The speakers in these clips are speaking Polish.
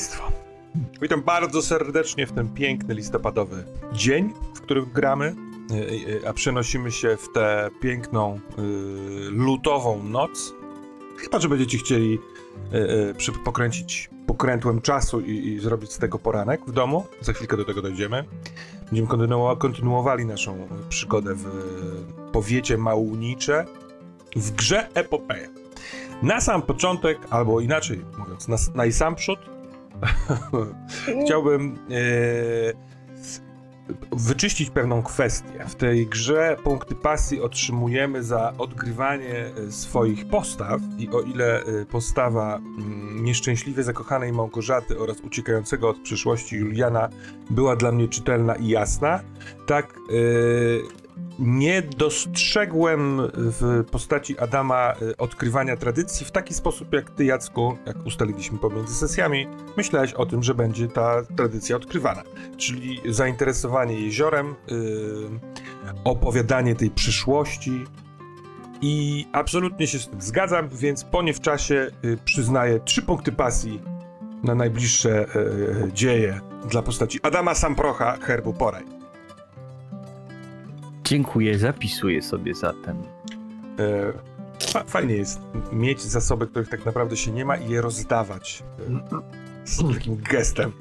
Państwo, witam bardzo serdecznie w ten piękny listopadowy dzień, w którym gramy, e, e, a przenosimy się w tę piękną e, lutową noc. Chyba, że będziecie chcieli pokręcić pokrętłem czasu i, i, zrobić z tego poranek w domu. Za chwilkę do tego dojdziemy. Będziemy kontynuowa kontynuowali naszą przygodę w powiecie Małunicze w grze Epopeja. Na sam początek, albo inaczej mówiąc, na, na sam przód, chciałbym e, wyczyścić pewną kwestię. W tej grze punkty pasji otrzymujemy za odgrywanie e, swoich postaw i o ile e, postawa mm, nieszczęśliwie zakochanej Małgorzaty oraz uciekającego od przyszłości Juliana była dla mnie czytelna i jasna, tak nie dostrzegłem w postaci Adama y, odkrywania tradycji w taki sposób, jak ty, Jacku, jak ustaliliśmy pomiędzy sesjami, myślałeś o tym, że będzie ta tradycja odkrywana. Czyli zainteresowanie jeziorem, yy, opowiadanie tej przyszłości. I absolutnie się z tym zgadzam, więc po nie w czasie yy, przyznaję trzy punkty pasji na najbliższe dzieje dla postaci Adama Samprocha, herbu Poraj. Dziękuję, zapisuję sobie zatem. E, fajnie jest mieć zasoby, których tak naprawdę się nie ma i je rozdawać e, z takim gestem.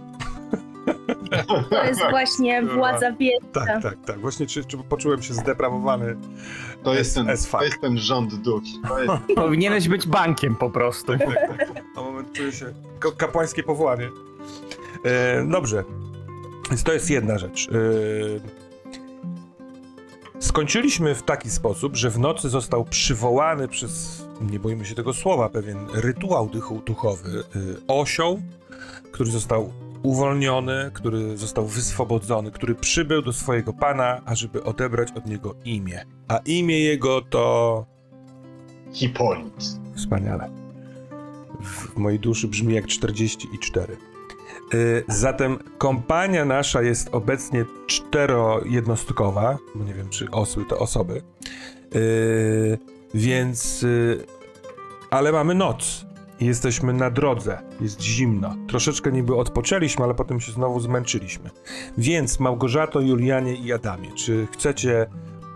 To jest właśnie władza wiedzy. Tak, tak, tak. Właśnie czy, czy poczułem się zdeprawowany. To jest, ten, to jest ten rząd dusz. Jest... Powinieneś być bankiem po prostu. Tak, tak, tak. Na moment czuję się kapłańskie powołanie. E, dobrze. Więc to jest jedna rzecz. E, Skończyliśmy w taki sposób, że w nocy został przywołany przez, nie boimy się tego słowa, pewien rytuał duchowy, y, osioł, który został uwolniony, który został wyswobodzony, który przybył do swojego pana, ażeby odebrać od niego imię. A imię jego to... Hipolit. Wspaniale. W mojej duszy brzmi jak 44. Y, zatem kompania nasza jest obecnie czterojednostkowa, bo nie wiem, czy osły to osoby. Y, więc. Y, ale mamy noc. Jesteśmy na drodze, jest zimno. Troszeczkę niby odpoczęliśmy, ale potem się znowu zmęczyliśmy. Więc Małgorzato, Julianie i Adamie, czy chcecie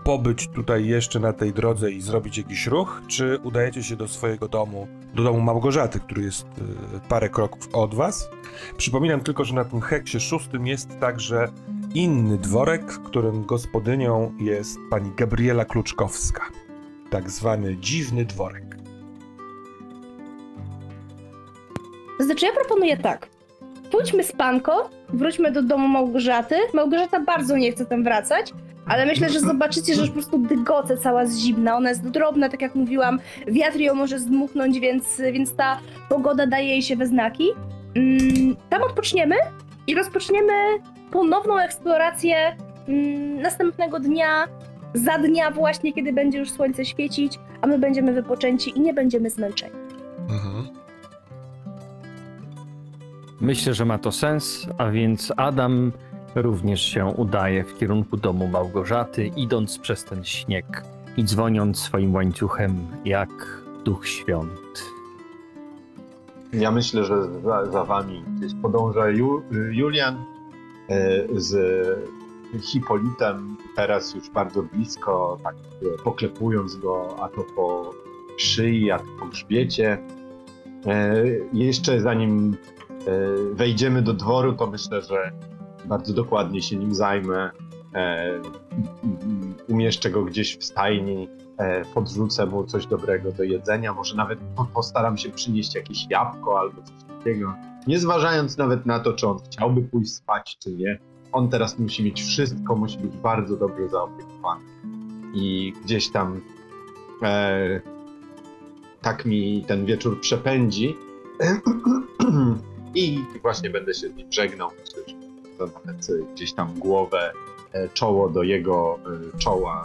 pobyć tutaj jeszcze na tej drodze i zrobić jakiś ruch, czy udajecie się do swojego domu, do domu Małgorzaty, który jest y, parę kroków od was? Przypominam tylko, że na tym heksie szóstym jest także inny dworek, w którym gospodynią jest pani Gabriela Kluczkowska. Tak zwany dziwny dworek. Znaczy, ja proponuję tak. Pójdźmy z panko, wróćmy do domu Małgorzaty. Małgorzata bardzo nie chce tam wracać, ale myślę, że zobaczycie, że już po prostu dygoce cała zimna. Ona jest drobna, tak jak mówiłam, wiatr ją może zdmuchnąć, więc, więc ta pogoda daje jej się we znaki. Mm, tam odpoczniemy i rozpoczniemy ponowną eksplorację mm, następnego dnia, za dnia właśnie, kiedy będzie już słońce świecić, a my będziemy wypoczęci i nie będziemy zmęczeni. Mhm. Myślę, że ma to sens, a więc Adam również się udaje w kierunku domu Małgorzaty, idąc przez ten śnieg i dzwoniąc swoim łańcuchem jak Duch Świąt. Ja myślę, że za, za wami gdzieś podąża Ju, Julian e, z Hipolitem, teraz już bardzo blisko, tak poklepując go, a to po szyi, a to po grzbiecie. E, jeszcze zanim e, wejdziemy do dworu, to myślę, że bardzo dokładnie się nim zajmę. Umieszczę go gdzieś w stajni, E, podrzucę mu coś dobrego do jedzenia, może nawet postaram się przynieść jakieś jabłko albo coś takiego. Nie zważając nawet na to, czy on chciałby pójść spać, czy nie. On teraz musi mieć wszystko, musi być bardzo dobrze zaopiekowany. I gdzieś tam e, tak mi ten wieczór przepędzi. I właśnie będę się z nim żegnał. Nawet gdzieś tam głowę, e, czoło do jego e, czoła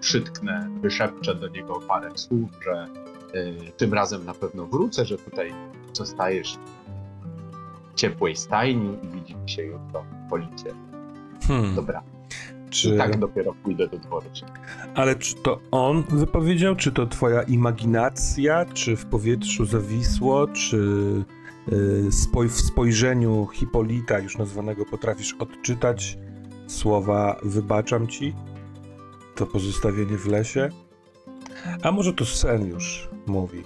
przytknę, wyszepczę do niego parę słów, że y, tym razem na pewno wrócę, że tutaj zostajesz w ciepłej stajni i widzimy się jutro w policie. Hmm. Dobra. Czy... I tak dopiero pójdę do dworu. Ale czy to on wypowiedział, czy to twoja imaginacja, czy w powietrzu zawisło, czy spoj- w spojrzeniu Hipolita, już nazwanego, potrafisz odczytać słowa wybaczam ci, to pozostawienie w lesie. A może to sen już mówi,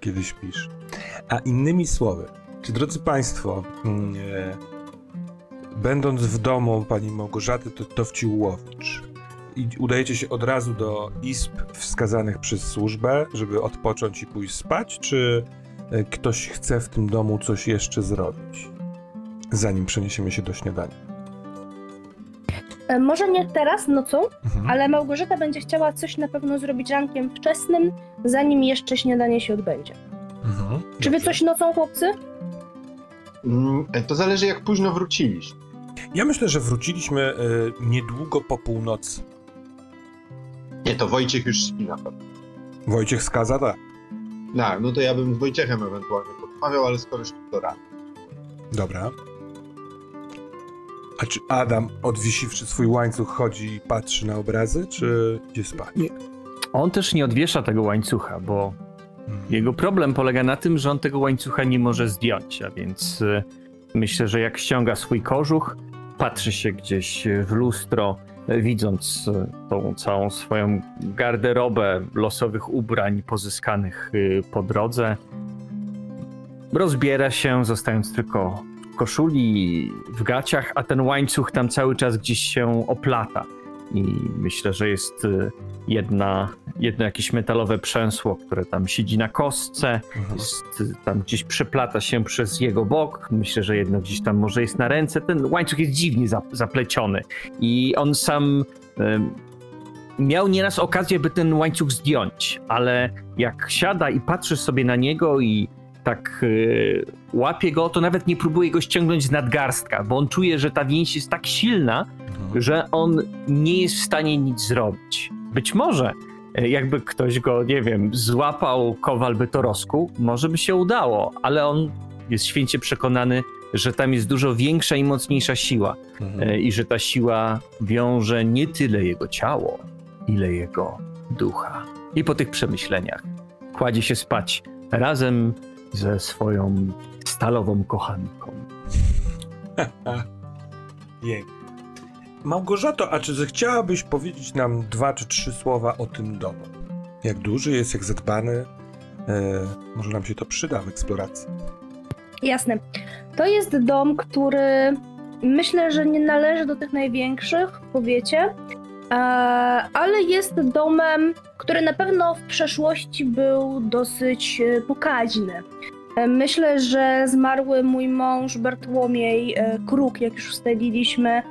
kiedy śpisz. A innymi słowy, czy drodzy Państwo, mm, e, będąc w domu pani Małgorzaty to Towciłowicz, i udajecie się od razu do izb wskazanych przez służbę, żeby odpocząć i pójść spać, czy ktoś chce w tym domu coś jeszcze zrobić, zanim przeniesiemy się do śniadania? E, Może nie teraz, nocą, Mhm. ale Małgorzata będzie chciała coś na pewno zrobić rankiem wczesnym, zanim jeszcze śniadanie się odbędzie. Mhm. Czy wy coś nocą, chłopcy? Mm, To zależy jak późno wróciliśmy. Ja myślę, że wróciliśmy e, niedługo po północy. Nie, to Wojciech już śpi na pewno. Wojciech skaza, tak. Tak, no to ja bym z Wojciechem ewentualnie porozmawiał, ale skoro rano. Dobra. A czy Adam, odwisiwszy swój łańcuch, chodzi i patrzy na obrazy, czy idzie spać? Nie. On też nie odwiesza tego łańcucha, bo Mhm. jego problem polega na tym, że on tego łańcucha nie może zdjąć, a więc y, myślę, że jak ściąga swój kożuch, patrzy się gdzieś w lustro, widząc y, tą całą swoją garderobę losowych ubrań pozyskanych y, po drodze, rozbiera się, zostając tylko w koszuli, w gaciach, a ten łańcuch tam cały czas gdzieś się oplata. I myślę, że jest y, jedna, jedno jakieś metalowe przęsło, które tam siedzi na kostce, Mhm. jest, y, tam gdzieś przeplata się przez jego bok. Myślę, że jedno gdzieś tam może jest na ręce. Ten łańcuch jest dziwnie za, zapleciony i on sam miał nieraz okazję, by ten łańcuch zdjąć, ale jak siada i patrzy sobie na niego i tak y, łapie go, to nawet nie próbuje go ściągnąć z nadgarstka, bo on czuje, że ta więź jest tak silna. Że on nie jest w stanie nic zrobić. Być może, e, jakby ktoś go, nie wiem, złapał kowal by to rozkuł, może by się udało, ale on jest święcie przekonany, że tam jest dużo większa i mocniejsza siła Mhm. e, i że ta siła wiąże nie tyle jego ciało, ile jego ducha. I po tych przemyśleniach kładzie się spać razem ze swoją stalową kochanką. Jej. Małgorzato, a czy zechciałabyś powiedzieć nam dwa czy trzy słowa o tym domu? Jak duży jest, jak zadbany? E, może nam się to przyda w eksploracji. Jasne. To jest dom, który myślę, że nie należy do tych największych powiecie, e, ale jest domem, który na pewno w przeszłości był dosyć e, pokaźny. E, Myślę, że zmarły mój mąż Bartłomiej Kruk, jak już ustaliliśmy,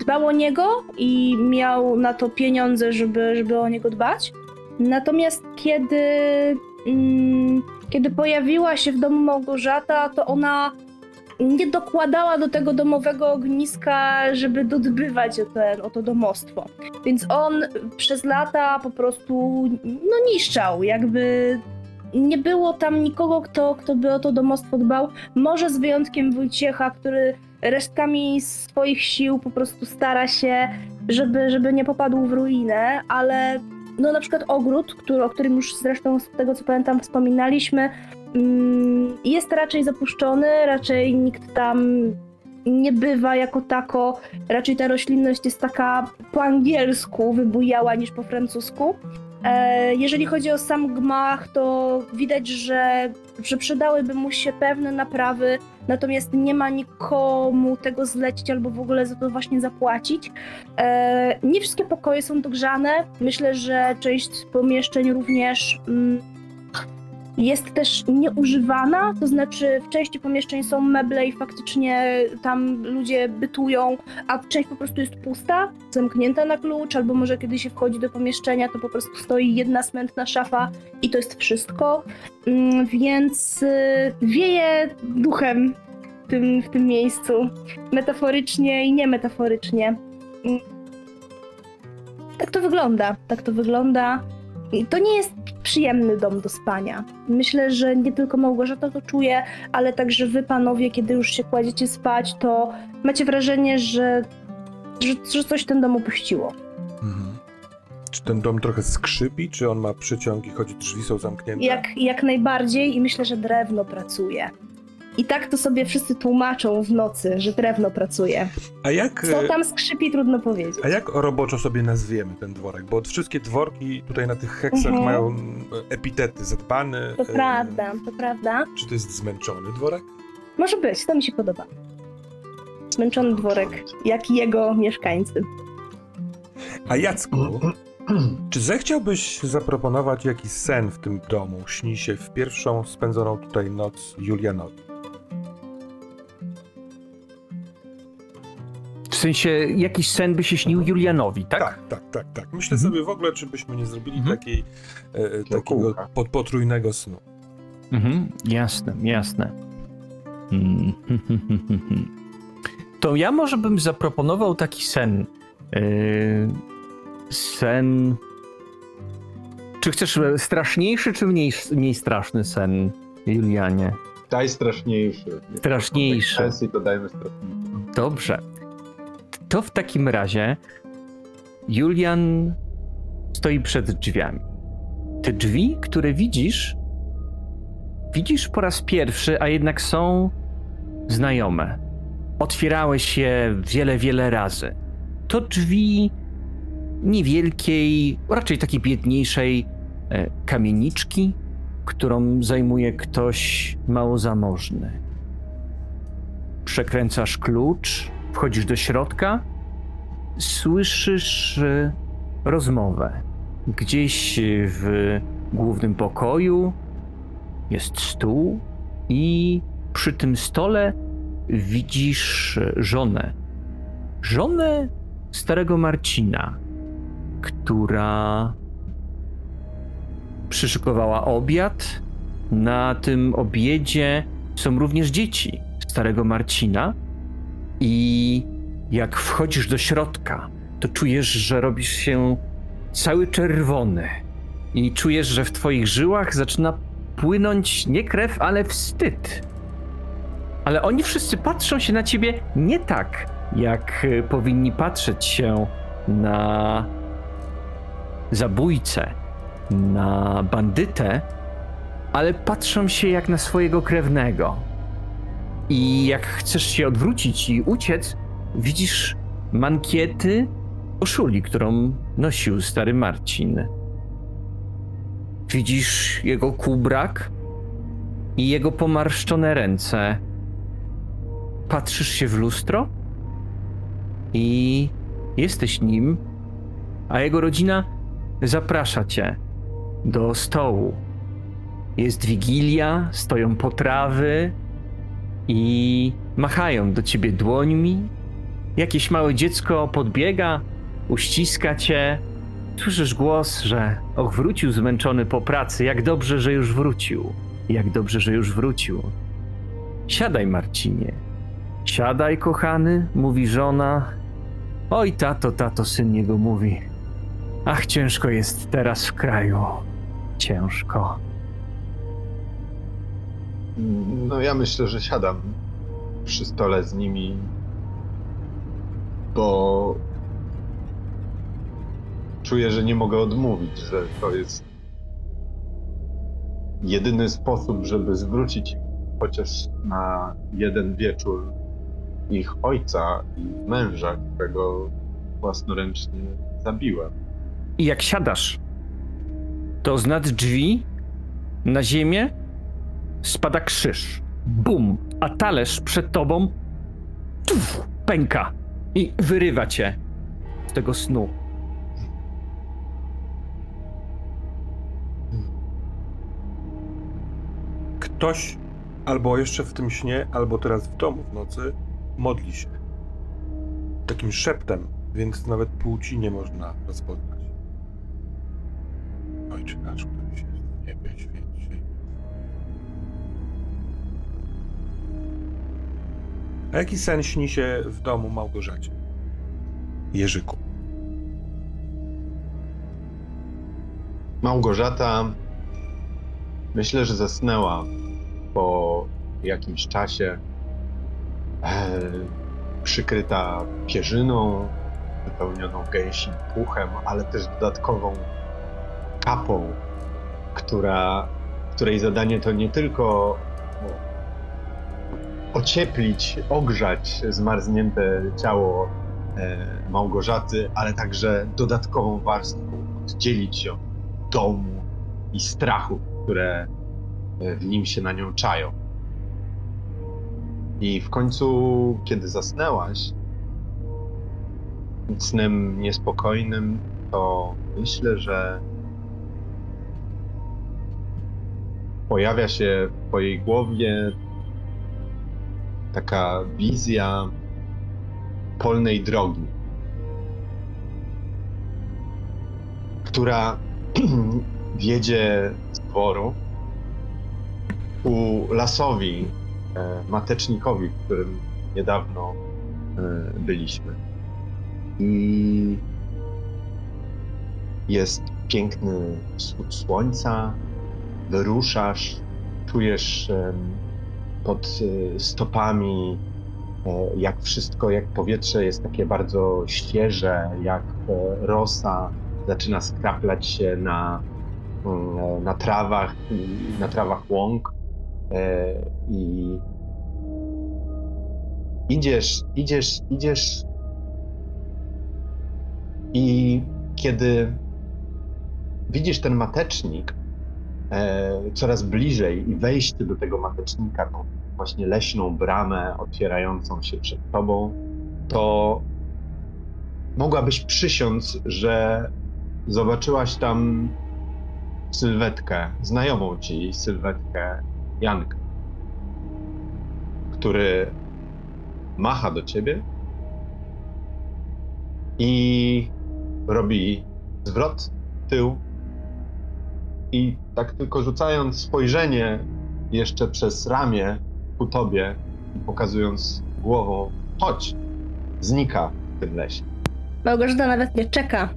dbał o niego i miał na to pieniądze, żeby, żeby o niego dbać. Natomiast kiedy mm, kiedy pojawiła się w domu Małgorzata, to ona nie dokładała do tego domowego ogniska, żeby dodbywać o, ten, o to domostwo. Więc on przez lata po prostu no, niszczał, jakby nie było tam nikogo, kto, kto by o to domostwo dbał. Może z wyjątkiem Wojciecha, który resztkami swoich sił po prostu stara się, żeby, żeby nie popadł w ruinę, ale no na przykład ogród, który, o którym już zresztą z tego co pamiętam wspominaliśmy, mm, jest raczej zapuszczony, raczej nikt tam nie bywa jako tako, raczej ta roślinność jest taka po angielsku wybujała niż po francusku. E, Jeżeli chodzi o sam gmach, to widać, że, że przydałyby mu się pewne naprawy, natomiast nie ma nikomu tego zlecić albo w ogóle za to właśnie zapłacić. E, nie wszystkie pokoje są dogrzane. Myślę, że część pomieszczeń również mm, jest też nieużywana, to znaczy w części pomieszczeń są meble i faktycznie tam ludzie bytują, a część po prostu jest pusta, zamknięta na klucz, albo może kiedy się wchodzi do pomieszczenia, to po prostu stoi jedna smętna szafa i to jest wszystko. Mm, Więc y, wieje duchem w tym, w tym miejscu, metaforycznie i niemetaforycznie. Mm. Tak to wygląda, tak to wygląda. I to nie jest przyjemny dom do spania. Myślę, że nie tylko Małgorzata to czuje, ale także wy, panowie, kiedy już się kładziecie spać, to macie wrażenie, że, że, że coś w ten dom opuściło. Mhm. Czy ten dom trochę skrzypi, czy on ma przeciągi, choć drzwi są zamknięte? Jak, jak najbardziej i myślę, że drewno pracuje. I tak to sobie wszyscy tłumaczą w nocy, że drewno pracuje. A jak, Co e, tam skrzypi, trudno powiedzieć. a jak roboczo sobie nazwiemy ten dworek? Bo wszystkie dworki tutaj na tych heksach Mhm. mają mm, epitety zadbany. To e, prawda, to prawda. Czy to jest zmęczony dworek? Może być, to mi się podoba. Zmęczony dworek, jak i jego mieszkańcy. A Jacku, czy zechciałbyś zaproponować jakiś sen w tym domu śni się w pierwszą spędzoną tutaj noc Julianowi? Sensie, jakiś sen by się śnił Julianowi, tak? tak, tak, tak. tak. Myślę Mhm. sobie w ogóle, czy byśmy nie zrobili Mhm. takiej, e, e, takiego pod, potrójnego snu. Mhm, jasne, jasne. Mm, To ja może bym zaproponował taki sen. Yy, sen. Czy chcesz e, straszniejszy, czy mniej, mniej straszny sen, Julianie? Daj straszniejszy. Straszniejszy. To dajmy straszniejszy. Dobrze. To w takim razie Julian stoi przed drzwiami. Te drzwi, które widzisz, widzisz po raz pierwszy, a jednak są znajome. Otwierałeś je wiele, wiele razy. To drzwi niewielkiej, raczej takiej biedniejszej e, kamieniczki, którą zajmuje ktoś mało zamożny przekręcasz klucz, wchodzisz do środka, słyszysz e, rozmowę. Gdzieś w głównym pokoju jest stół i przy tym stole widzisz żonę. Żonę starego Marcina, która przyszykowała obiad. Na tym obiedzie są również dzieci starego Marcina i jak wchodzisz do środka, to czujesz, że robisz się cały czerwony i czujesz, że w twoich żyłach zaczyna płynąć nie krew, ale wstyd. Ale oni wszyscy patrzą się na ciebie nie tak, jak y, powinni patrzeć się na zabójcę, na bandytę, ale patrzą się jak na swojego krewnego. I jak chcesz się odwrócić i uciec, widzisz mankiety koszuli, którą nosił stary Marcin. Widzisz jego kubrak i jego pomarszczone ręce. Patrzysz się w lustro i jesteś nim, a jego rodzina zaprasza cię do stołu. Jest wigilia, stoją potrawy, i machają do ciebie dłońmi. Jakieś małe dziecko podbiega, uściska cię. Słyszysz głos, że och, wrócił zmęczony po pracy. Jak dobrze, że już wrócił. Jak dobrze, że już wrócił. Siadaj, Marcinie. Siadaj, kochany, mówi żona. Oj, tato, tato, syn jego mówi. Ach, ciężko jest teraz w kraju. Ciężko. No ja myślę, że siadam przy stole z nimi, bo czuję, że nie mogę odmówić, że to jest jedyny sposób, żeby zwrócić chociaż na jeden wieczór ich ojca i męża, którego własnoręcznie zabiłem. I jak siadasz, to z nad drzwi na ziemię spada krzyż. Bum! A talerz przed tobą tuf, pęka i wyrywa cię z tego snu. Ktoś albo jeszcze w tym śnie, albo teraz w domu w nocy modli się. Takim szeptem, więc nawet płci nie można rozpoznać. Ojcze nasz, A jaki sen śni się w domu Małgorzacie? Jerzyku. Małgorzata myślę, że zasnęła po jakimś czasie, e, przykryta pierzyną, wypełnioną gęsim puchem, ale też dodatkową kapą, która, której zadanie to nie tylko ocieplić, ogrzać zmarznięte ciało e, Małgorzaty, ale także dodatkową warstwą oddzielić ją od domu i strachu, które e, w nim się na nią czają. I w końcu, kiedy zasnęłaś, snem niespokojnym, to myślę, że pojawia się w twojej głowie taka wizja polnej drogi, która wiedzie z dworu ku lasowi e, matecznikowi, w którym niedawno e, byliśmy. I jest piękny wschód słońca, wyruszasz, czujesz pod e, stopami, e, jak wszystko, jak powietrze jest takie bardzo świeże, jak e, rosa zaczyna skraplać się na, mm, na trawach, na trawach łąk. I idziesz, idziesz, idziesz. I kiedy widzisz ten matecznik, coraz bliżej i wejście do tego matecznika, tą właśnie leśną bramę otwierającą się przed tobą, to mogłabyś przysiąc, że zobaczyłaś tam sylwetkę, znajomą ci sylwetkę Janka, który macha do ciebie i robi zwrot tył i tak tylko rzucając spojrzenie jeszcze przez ramię ku tobie pokazując głową, chodź, znika w tym lesie. Małgorzata nawet nie czeka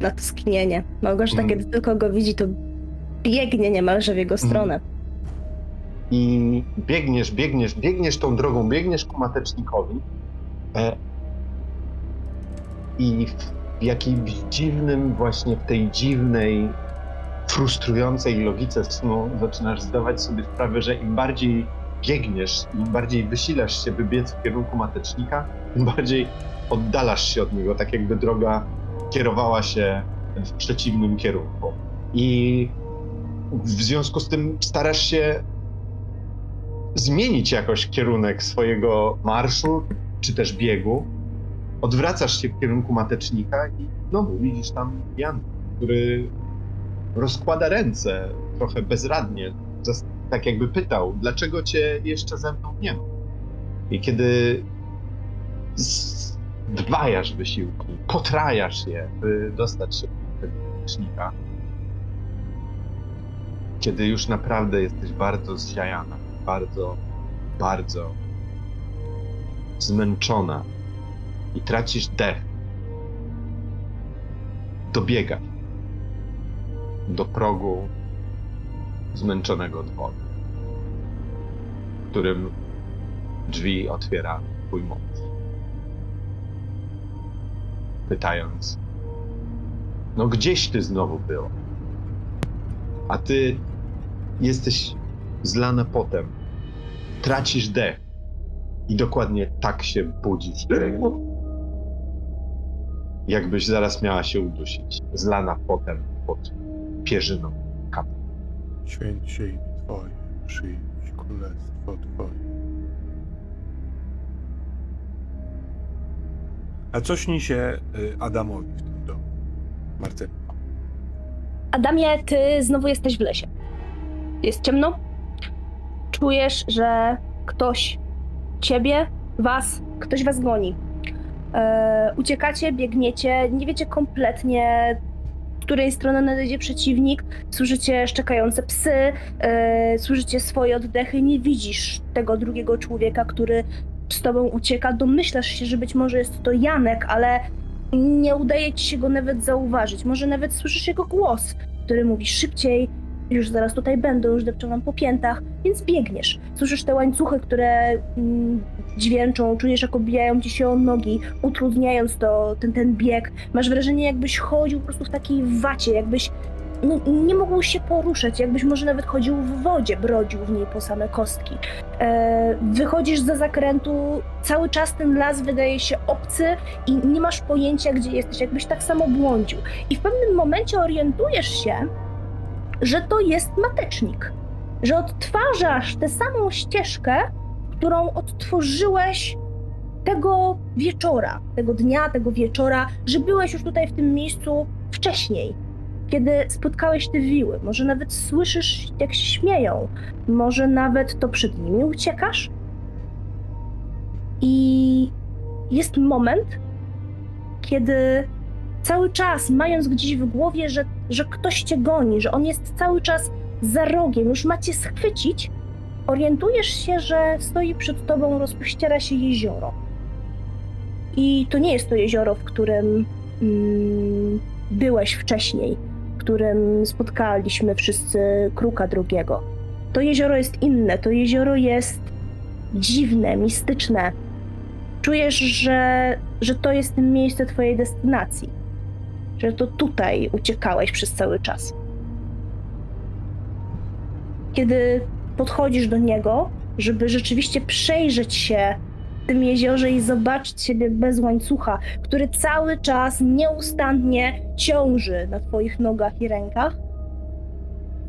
na to skinienie. Małgorzata, Mm. kiedy tylko go widzi, to biegnie niemalże w jego stronę. I biegniesz, biegniesz, biegniesz tą drogą, biegniesz ku matecznikowi e, i w jakimś dziwnym, właśnie w tej dziwnej, frustrującej logice snu zaczynasz zdawać sobie sprawę, że im bardziej biegniesz, im bardziej wysilasz się, by biec w kierunku matecznika, tym bardziej oddalasz się od niego, tak jakby droga kierowała się w przeciwnym kierunku. I w związku z tym starasz się zmienić jakoś kierunek swojego marszu, czy też biegu. Odwracasz się w kierunku matecznika i znowu widzisz tam Jan, który rozkłada ręce trochę bezradnie, tak jakby pytał, dlaczego cię jeszcze ze mną nie ma. I kiedy zdwajasz wysiłki, potrajasz je, by dostać się do tego matecznika, kiedy już naprawdę jesteś bardzo zziajana, bardzo, bardzo zmęczona i tracisz dech, dobiegasz do progu zmęczonego dworu, którym drzwi otwiera twój mąż. Pytając, no gdzieś ty znowu była? A ty jesteś zlana potem, tracisz dech i dokładnie tak się budzisz. Jakbyś zaraz miała się udusić, zlana potem pod pierzyną. Święć się imię Twoje, przyjdź królestwo Twoje. A co śni się y, Adamowi w tym domu? Marceli. Adamie, ty znowu jesteś w lesie. Jest ciemno. Czujesz, że ktoś ciebie, was, ktoś was goni. E, uciekacie, biegniecie, nie wiecie kompletnie, której strony nadejdzie przeciwnik. Słyszycie szczekające psy, e, słyszycie swoje oddechy, nie widzisz tego drugiego człowieka, który z tobą ucieka. Domyślasz się, że być może jest to Janek, ale nie udaje ci się go nawet zauważyć. Może nawet słyszysz jego głos, który mówi szybciej, już zaraz tutaj będą, już depczą nam po piętach, więc biegniesz. Słyszysz te łańcuchy, które mm, dźwięczą, czujesz jak obijają ci się o nogi, utrudniając to, ten, ten bieg. Masz wrażenie jakbyś chodził po prostu w takiej wacie, jakbyś no, nie mógł się poruszać, jakbyś może nawet chodził w wodzie, brodził w niej po same kostki. E, wychodzisz za zakrętu, cały czas ten las wydaje się obcy i nie masz pojęcia, gdzie jesteś, jakbyś tak samo błądził. I w pewnym momencie orientujesz się, że to jest matecznik, że odtwarzasz tę samą ścieżkę, którą odtworzyłeś tego wieczora, tego dnia, tego wieczora, że byłeś już tutaj w tym miejscu wcześniej, kiedy spotkałeś te wiły. Może nawet słyszysz, jak się śmieją, może nawet to przed nimi uciekasz. I jest moment, kiedy cały czas, mając gdzieś w głowie, że, że ktoś cię goni, że on jest cały czas za rogiem, już macie schwycić, orientujesz się, że stoi przed tobą, rozpościera się jezioro. I to nie jest to jezioro, w którym mm, byłeś wcześniej, w którym spotkaliśmy wszyscy kruka drugiego. To jezioro jest inne, to jezioro jest dziwne, mistyczne. Czujesz, że, że to jest miejsce twojej destynacji, że to tutaj uciekałeś przez cały czas. Kiedy podchodzisz do niego, żeby rzeczywiście przejrzeć się w tym jeziorze i zobaczyć siebie bez łańcucha, który cały czas nieustannie ciąży na twoich nogach i rękach.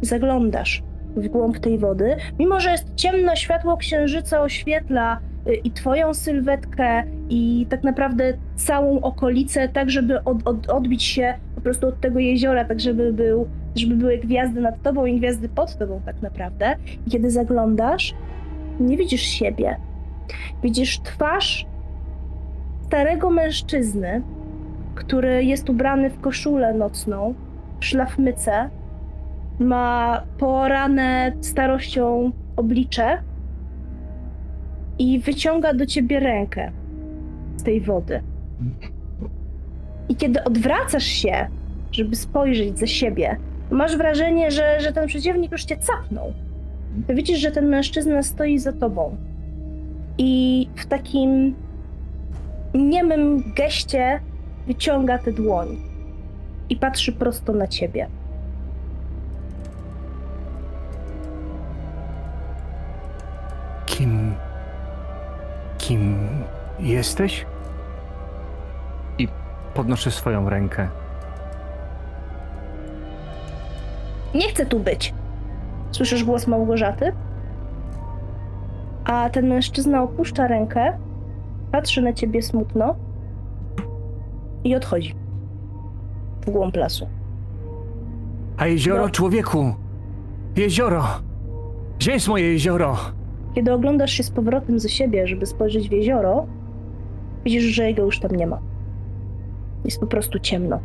Zaglądasz w głąb tej wody, mimo że jest ciemno, światło księżyca oświetla y, i twoją sylwetkę i tak naprawdę całą okolicę, tak żeby od, od, odbić się po prostu od tego jeziora, tak żeby był żeby były gwiazdy nad tobą i gwiazdy pod tobą tak naprawdę. I kiedy zaglądasz, nie widzisz siebie. Widzisz twarz starego mężczyzny, który jest ubrany w koszulę nocną, w szlafmyce, ma poorane starością oblicze i wyciąga do ciebie rękę z tej wody. I kiedy odwracasz się, żeby spojrzeć za siebie, masz wrażenie, że, że ten przeciwnik już cię capnął. Ty widzisz, że ten mężczyzna stoi za tobą. I w takim niemym geście wyciąga tę dłoń i patrzy prosto na ciebie. Kim. Kim jesteś? Podnoszę swoją rękę. Nie chcę tu być. Słyszysz głos Małgorzaty? A ten mężczyzna opuszcza rękę, patrzy na ciebie smutno i odchodzi. W głąb lasu. A jezioro, No. człowieku! Jezioro! Gdzie jest moje jezioro? Kiedy oglądasz się z powrotem ze siebie, żeby spojrzeć w jezioro, widzisz, że jego już tam nie ma. Jest po prostu ciemno.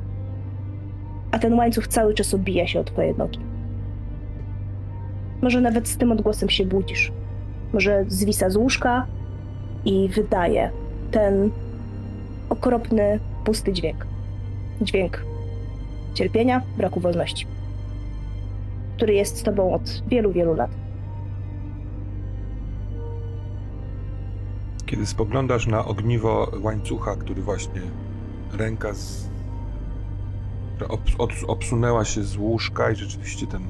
A ten łańcuch cały czas obija się o twoje nogi. Może nawet z tym odgłosem się budzisz. Może zwisa z łóżka i wydaje ten okropny, pusty dźwięk. Dźwięk cierpienia, braku wolności, który jest z tobą od wielu, wielu lat. Kiedy spoglądasz na ogniwo łańcucha, który właśnie ręka z... obsunęła się z łóżka i rzeczywiście ten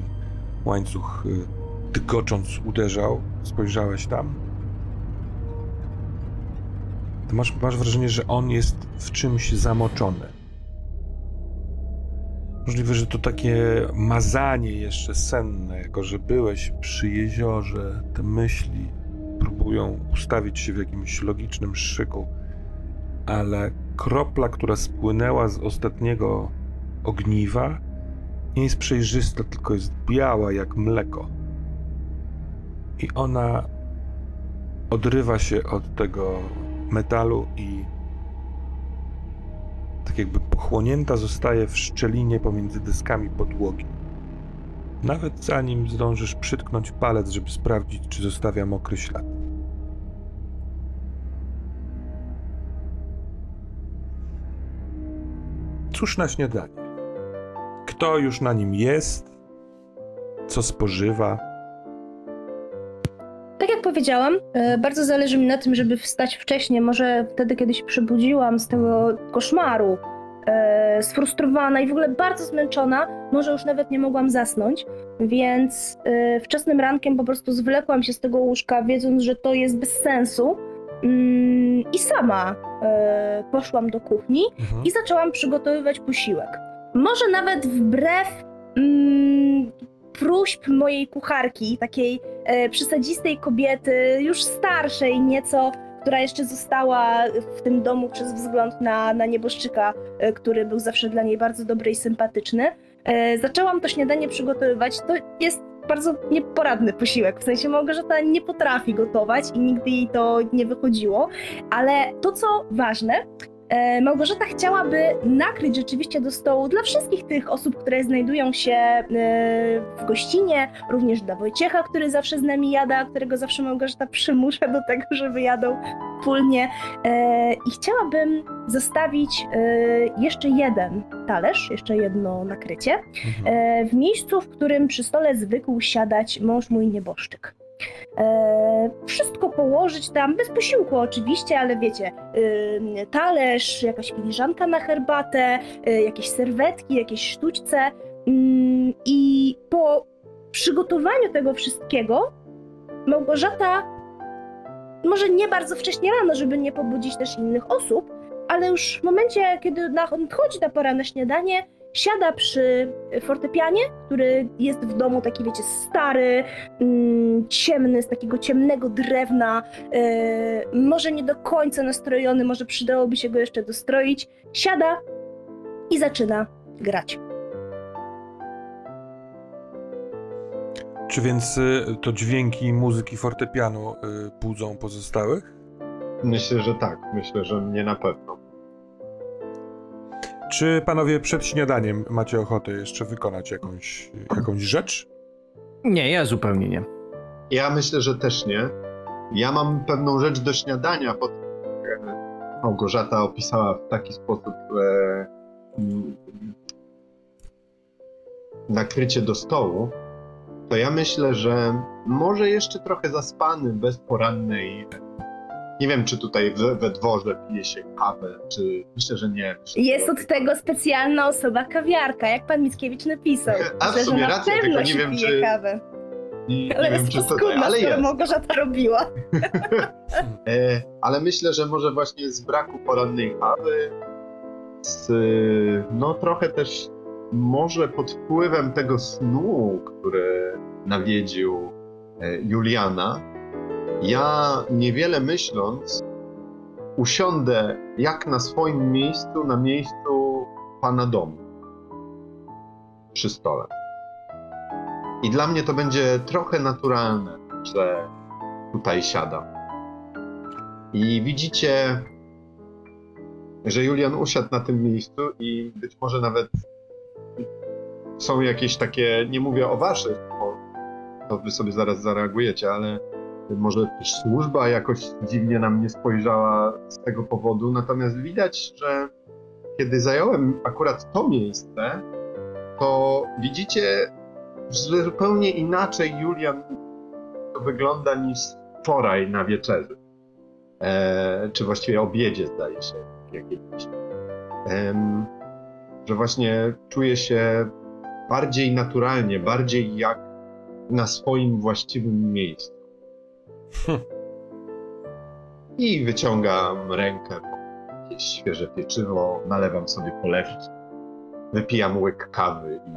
łańcuch y, dygocząc uderzał, spojrzałeś tam. To masz, masz wrażenie, że on jest w czymś zamoczony. Możliwe, że to takie mazanie jeszcze senne, jako że byłeś przy jeziorze, te myśli próbują ustawić się w jakimś logicznym szyku, ale kropla, która spłynęła z ostatniego ogniwa, nie jest przejrzysta, tylko jest biała jak mleko. I ona odrywa się od tego metalu i tak jakby pochłonięta zostaje w szczelinie pomiędzy deskami podłogi. Nawet zanim zdążysz przytknąć palec, żeby sprawdzić, czy zostawia mokry ślad. Cóż na śniadanie? Kto już na nim jest? Co spożywa? Tak jak powiedziałam, e, bardzo zależy mi na tym, żeby wstać wcześniej, może wtedy, kiedy się przebudziłam z tego koszmaru, e, sfrustrowana i w ogóle bardzo zmęczona, może już nawet nie mogłam zasnąć, więc e, wczesnym rankiem po prostu zwlekłam się z tego łóżka, wiedząc, że to jest bez sensu mm, i sama poszłam do kuchni Mhm. i zaczęłam przygotowywać posiłek. Może nawet wbrew mm, próśb mojej kucharki, takiej e, przesadzistej kobiety, już starszej nieco, która jeszcze została w tym domu przez wzgląd na, na nieboszczyka, e, który był zawsze dla niej bardzo dobry i sympatyczny. E, zaczęłam to śniadanie przygotowywać. To jest bardzo nieporadny posiłek, w sensie Małgorzata nie potrafi gotować i nigdy jej to nie wychodziło, ale to co ważne, Małgorzata chciałaby nakryć rzeczywiście do stołu dla wszystkich tych osób, które znajdują się e, w gościnie, również dla Wojciecha, który zawsze z nami jada, którego zawsze Małgorzata przymusza do tego, żeby jadał wspólnie. E, I chciałabym zostawić e, jeszcze jeden talerz, jeszcze jedno nakrycie, Mhm. e, w miejscu, w którym przy stole zwykł siadać mąż mój nieboszczyk. E, wszystko położyć tam, bez posiłku oczywiście, ale wiecie, y, talerz, jakaś filiżanka na herbatę, y, jakieś serwetki, jakieś sztućce. Mm, I po przygotowaniu tego wszystkiego, Małgorzata, może nie bardzo wcześnie rano, żeby nie pobudzić też innych osób, ale już w momencie, kiedy nadchodzi ta pora na śniadanie, siada przy fortepianie, który jest w domu taki, wiecie, stary, mm, ciemny, z takiego ciemnego drewna, e, może nie do końca nastrojony, może przydałoby się go jeszcze dostroić. Siada i zaczyna grać. Czy więc y, to dźwięki muzyki fortepianu y, budzą pozostałych? Myślę, że tak. Myślę, że mnie na pewno. Czy panowie przed śniadaniem macie ochotę jeszcze wykonać jakąś, jakąś rzecz? Nie, ja zupełnie nie. Ja myślę, że też nie. Ja mam pewną rzecz do śniadania, pod Małgorzata opisała w taki sposób e, nakrycie do stołu. To ja myślę, że może jeszcze trochę zaspany, bez porannej. Nie wiem, czy tutaj we, we dworze pije się kawę, czy myślę, że nie. Jest od tego specjalna osoba kawiarka, jak pan Mickiewicz napisał. A w Myślę, że sumie pewno tylko nie wiem, pije czy- kawę. Nie, Ale nie wiem, jest czy to paskudna, ale jest. Małgorzata robiła. E, ale myślę, że może właśnie z braku porannej kawy, z, no trochę też może pod wpływem tego snu, który nawiedził e, Juliana, ja niewiele myśląc usiądę jak na swoim miejscu, na miejscu pana domu przy stole. I dla mnie to będzie trochę naturalne, że tutaj siadam. I widzicie, że Julian usiadł na tym miejscu i być może nawet są jakieś takie, nie mówię o waszych, bo to wy sobie zaraz zareagujecie, ale może też służba jakoś dziwnie na mnie spojrzała z tego powodu. Natomiast widać, że kiedy zająłem akurat to miejsce, to widzicie, że zupełnie inaczej Julian to wygląda niż wczoraj na wieczerzy e, czy właściwie obiedzie zdaje się, jakiejś, em, że właśnie czuje się bardziej naturalnie, bardziej jak na swoim właściwym miejscu. Hm. I wyciągam rękę jakieś świeże pieczywo, nalewam sobie polewki, wypijam łyk kawy i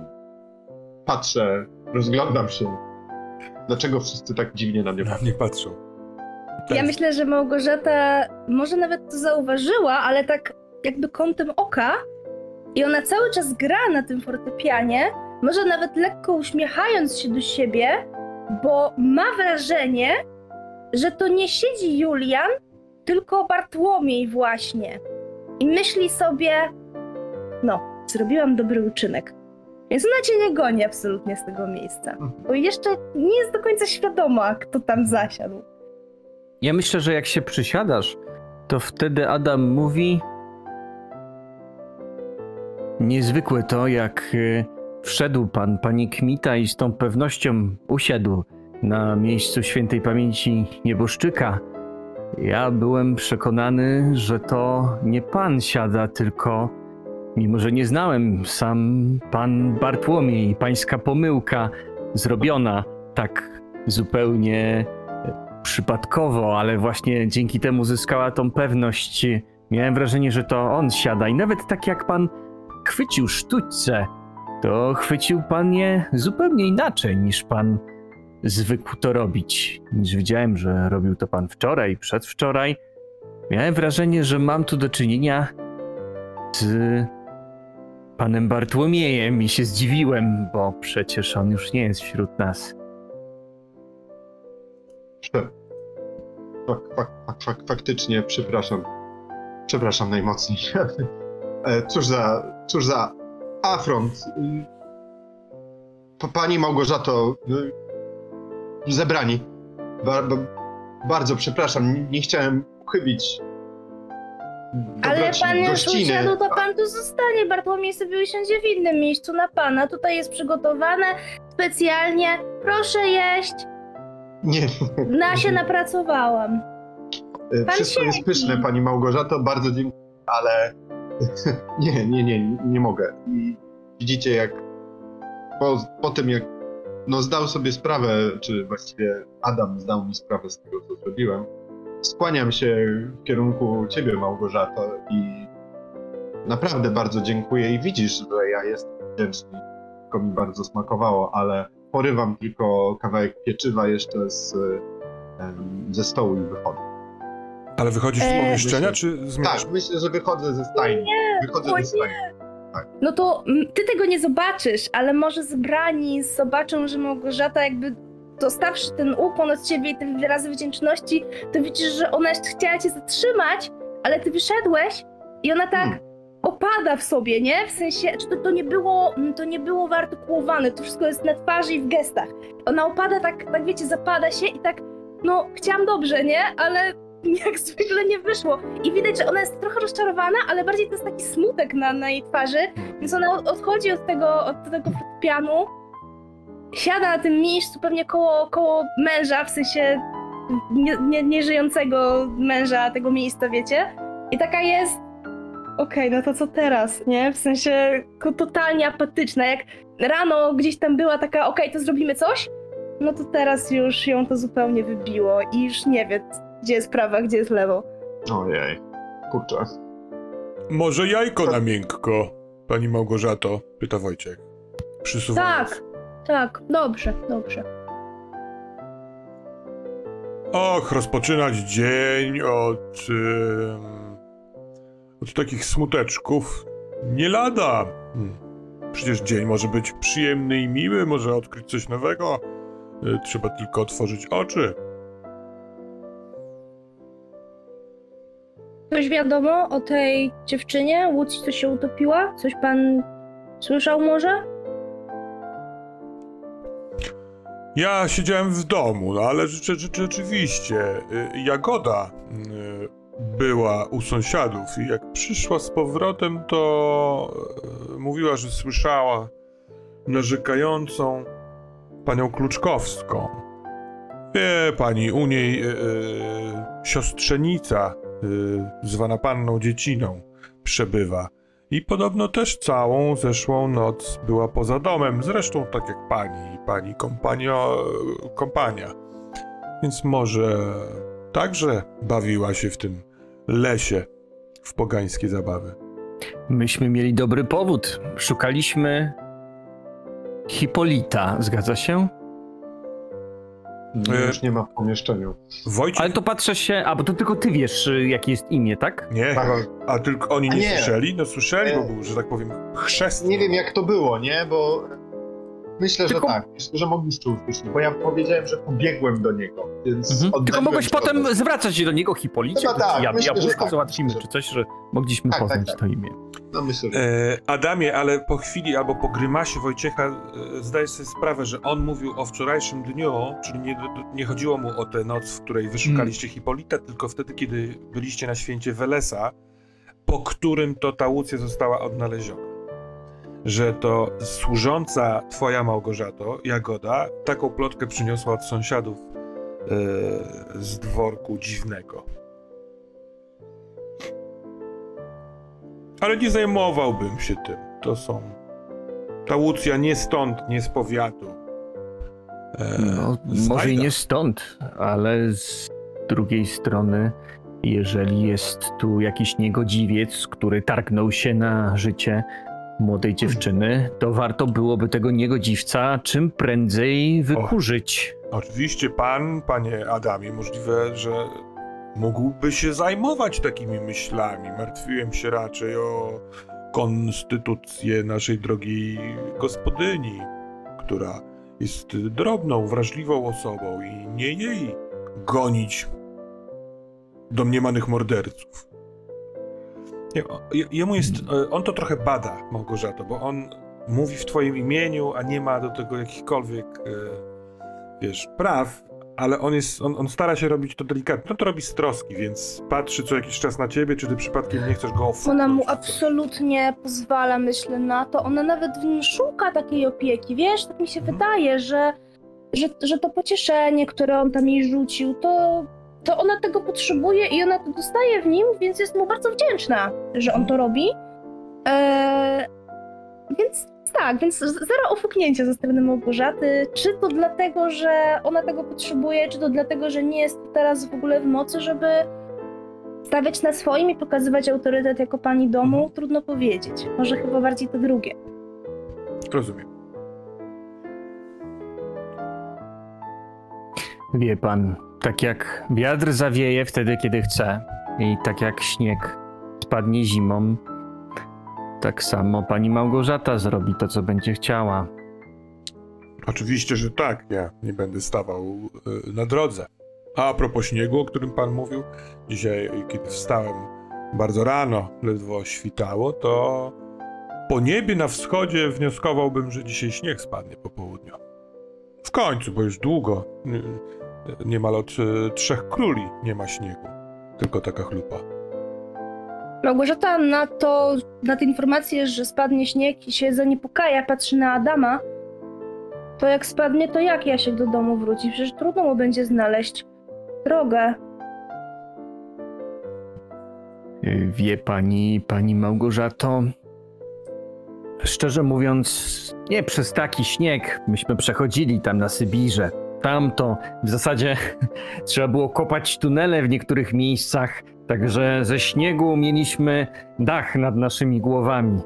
patrzę, rozglądam się, dlaczego wszyscy tak dziwnie na mnie Na patrzą. mnie patrzą. Ja Tak. myślę, że Małgorzata może nawet to zauważyła, ale tak jakby kątem oka i ona cały czas gra na tym fortepianie, może nawet lekko uśmiechając się do siebie, bo ma wrażenie, że to nie siedzi Julian, tylko Bartłomiej właśnie. I myśli sobie, no, zrobiłam dobry uczynek. Więc ona cię nie goni absolutnie z tego miejsca. Bo jeszcze nie jest do końca świadoma, kto tam zasiadł. Ja myślę, że jak się przysiadasz, to wtedy Adam mówi. Niezwykłe to, jak y, wszedł pan, pani Kmita, i z tą pewnością usiadł na miejscu świętej pamięci nieboszczyka, ja byłem przekonany, że to nie pan siada, tylko mimo że nie znałem, sam pan Bartłomiej, pańska pomyłka zrobiona tak zupełnie e, przypadkowo, ale właśnie dzięki temu zyskała tą pewność. Miałem wrażenie, że to on siada i nawet tak jak pan chwycił sztućce, to chwycił pan je zupełnie inaczej niż pan zwykł to robić. Niż widziałem, że robił to pan wczoraj, przedwczoraj. Miałem wrażenie, że mam tu do czynienia z panem Bartłomiejem i się zdziwiłem, bo przecież on już nie jest wśród nas. Prze- Fak, fak, fak, fak, faktycznie, przepraszam. Przepraszam najmocniej. E, cóż za, cóż za afront. Y, pa- Pani Małgorzato, y, zebrani. Ba, ba, bardzo przepraszam, nie, chciałem uchybić Ale pan już usiadł, to pan tu zostanie. Bartłomiej sobie usiądzie w innym miejscu na pana. Tutaj jest przygotowane specjalnie. Proszę jeść. Nie, Na się napracowałam. E, Pan Wszystko jest pyszne, pani Małgorzato, bardzo dziękuję, ale nie, nie, nie, nie mogę. I widzicie, jak po, po tym, jak no, zdał sobie sprawę, czy właściwie Adam zdał mi sprawę z tego, co zrobiłem, skłaniam się w kierunku ciebie, Małgorzato, i naprawdę bardzo dziękuję. I widzisz, że ja jestem wdzięczny, tylko mi bardzo smakowało, ale porywam tylko kawałek pieczywa jeszcze z, ze stołu i wychodzę. Ale wychodzisz z Eee, pomieszczenia, myślę- czy zmieniasz? Tak, myślę, że wychodzę ze stajni. Wychodzę o ze stajni. No to ty tego nie zobaczysz, ale może zebrani zobaczą, że Małgorzata jakby dostawszy ten ukłon od ciebie i te wyrazy wdzięczności, to widzisz, że ona jeszcze chciała cię zatrzymać, ale ty wyszedłeś i ona tak Hmm. opada w sobie, nie? W sensie, że to, to nie było, to nie było wyartykułowane, to wszystko jest na twarzy i w gestach. Ona opada tak, tak wiecie, zapada się i tak, no chciałam dobrze, nie? Ale jak zwykle nie wyszło. I widać, że ona jest trochę rozczarowana, ale bardziej to jest taki smutek na, na jej twarzy, więc ona od- odchodzi od tego, od tego fortepianu, siada na tym miejscu pewnie koło, koło męża, w sensie nie, nie, nieżyjącego męża tego miejsca, wiecie? I taka jest, okej, no to co teraz, nie? W sensie totalnie apatyczna, jak rano gdzieś tam była taka, okej, to zrobimy coś, no to teraz już ją to zupełnie wybiło i już nie wie, gdzie jest prawa, gdzie jest lewo. Ojej, kurczę. Może jajko na miękko, pani Małgorzato? Pyta Wojciech. Przysuwając. Tak, tak, dobrze, dobrze. Och, rozpoczynać dzień od. od takich smuteczków. Nie lada. Hmm. Przecież dzień może być przyjemny i miły, może odkryć coś nowego. Y, Trzeba tylko otworzyć oczy. Coś wiadomo o tej dziewczynie? Łucji, co się utopiła? Coś pan słyszał może? Ja siedziałem w domu, no ale rzeczy, rzeczy, rzeczywiście. y, Jagoda y, była u sąsiadów i jak przyszła z powrotem, to y, mówiła, że słyszała narzekającą panią Kluczkowską. Wie pani, u niej siostrzenica, zwana panną Dzieciną, przebywa. I podobno też całą zeszłą noc była poza domem, zresztą tak jak pani, pani kompanio, kompania. Więc może także bawiła się w tym lesie w pogańskie zabawy. Myśmy mieli dobry powód. Szukaliśmy Hipolita, zgadza się? No, E, już nie ma w pomieszczeniu. Wojciech... Ale to patrzę się, a bo to tylko ty wiesz, y, jakie jest imię, tak? Nie, Tak. a tylko oni A nie, nie. słyszeli? No słyszeli, bo E, był, że tak powiem, chrzest. Nie wiem, jak to było, nie? Bo myślę, Tylko- że tak. Myślę, że mogliście usłyszeć, bo ja powiedziałem, że pobiegłem do niego, więc Mhm. Tylko mogłeś potem zwracać się do niego Hipolicie, to tak, ja, myślę, jabłuszko tak. załatwimy, Myślę, czy coś, że mogliśmy Tak, tak, poznać tak. to imię. No myślę, że... E, Adamie, ale po chwili albo po grymasie Wojciecha e, zdajesz sobie sprawę, że on mówił o wczorajszym dniu, czyli nie, nie chodziło mu o tę noc, w której wyszukaliście Hipolita, tylko wtedy, kiedy byliście na święcie Welesa, po którym to ta Łucja została odnaleziona. Że to służąca twoja Małgorzato, Jagoda, taką plotkę przyniosła od sąsiadów yy, z dworku dziwnego. Ale nie zajmowałbym się tym. To są. Ta Łucja nie stąd, nie z powiatu. E, No, może i nie stąd, ale z drugiej strony, jeżeli jest tu jakiś niegodziwiec, który targnął się na życie młodej dziewczyny, to warto byłoby tego niegodziwca czym prędzej wykurzyć. Oczywiście pan, panie Adamie, możliwe, że mógłby się zajmować takimi myślami. Martwiłem się raczej o konstytucję naszej drogiej gospodyni, która jest drobną, wrażliwą osobą i nie jej gonić domniemanych morderców. Nie, jemu jest, e, on to trochę bada, Małgorzato, bo on mówi w twoim imieniu, a nie ma do tego jakichkolwiek e, wiesz, praw, ale on jest, on, on stara się robić to delikatnie. No to robi z troski, więc patrzy co jakiś czas na ciebie, czy ty przypadkiem nie chcesz go ofuknąć. Ona mu absolutnie pozwala, myślę, na to. Ona nawet w nim szuka takiej opieki, wiesz? Tak mi się Mhm. wydaje, że, że, że to pocieszenie, które on tam jej rzucił, to, to ona tego potrzebuje i ona to dostaje w nim, więc jest mu bardzo wdzięczna, że on to robi. Eee, więc tak, więc zero ofuknięcia ze strony Małgorzaty. Czy to dlatego, że ona tego potrzebuje, czy to dlatego, że nie jest teraz w ogóle w mocy, żeby stawiać na swoim i pokazywać autorytet jako pani domu, Mhm. trudno powiedzieć. Może chyba bardziej to drugie. Rozumiem. Wie pan, tak jak wiatr zawieje wtedy, kiedy chce, i tak jak śnieg spadnie zimą, tak samo pani Małgorzata zrobi to, co będzie chciała. Oczywiście, że tak. Ja nie będę stawał y, na drodze. A propos śniegu, o którym pan mówił, dzisiaj, kiedy wstałem bardzo rano, ledwo świtało, to po niebie na wschodzie wnioskowałbym, że dzisiaj śnieg spadnie po południu. W końcu, bo już długo, y, niemal od y, trzech króli nie ma śniegu. Tylko taka chlupa. Małgorzata na to, na te informacje, że spadnie śnieg i się zaniepokaja, patrzy na Adama, to jak spadnie, to jak Jasiek do domu wróci? Przecież trudno mu będzie znaleźć drogę. Y, Wie pani, pani Małgorzato, szczerze mówiąc, nie przez taki śnieg. Myśmy przechodzili tam na Sybirze. Tam to w zasadzie trzeba było kopać tunele w niektórych miejscach, także ze śniegu mieliśmy dach nad naszymi głowami.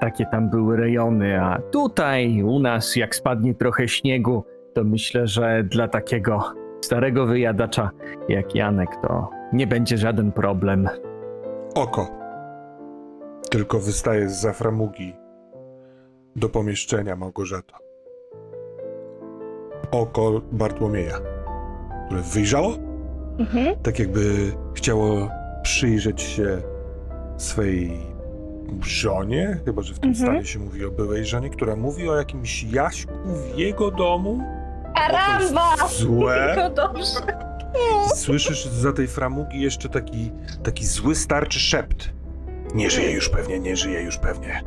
Takie tam były rejony, a tutaj u nas, jak spadnie trochę śniegu, to myślę, że dla takiego starego wyjadacza jak Janek to nie będzie żaden problem. Oko. Tylko wystaje z za framugi do pomieszczenia Małgorzata. Oko Bartłomieja, które wyjrzało, Mhm. tak jakby chciało przyjrzeć się swej żonie, chyba że w tym Mhm. stanie się mówi o byłej żonie, która mówi o jakimś Jaśku w jego domu. Aramba! Oko jest złe. No dobrze. Słyszysz za tej framugi jeszcze taki, taki zły starczy szept. Nie żyje już pewnie, nie żyje już pewnie.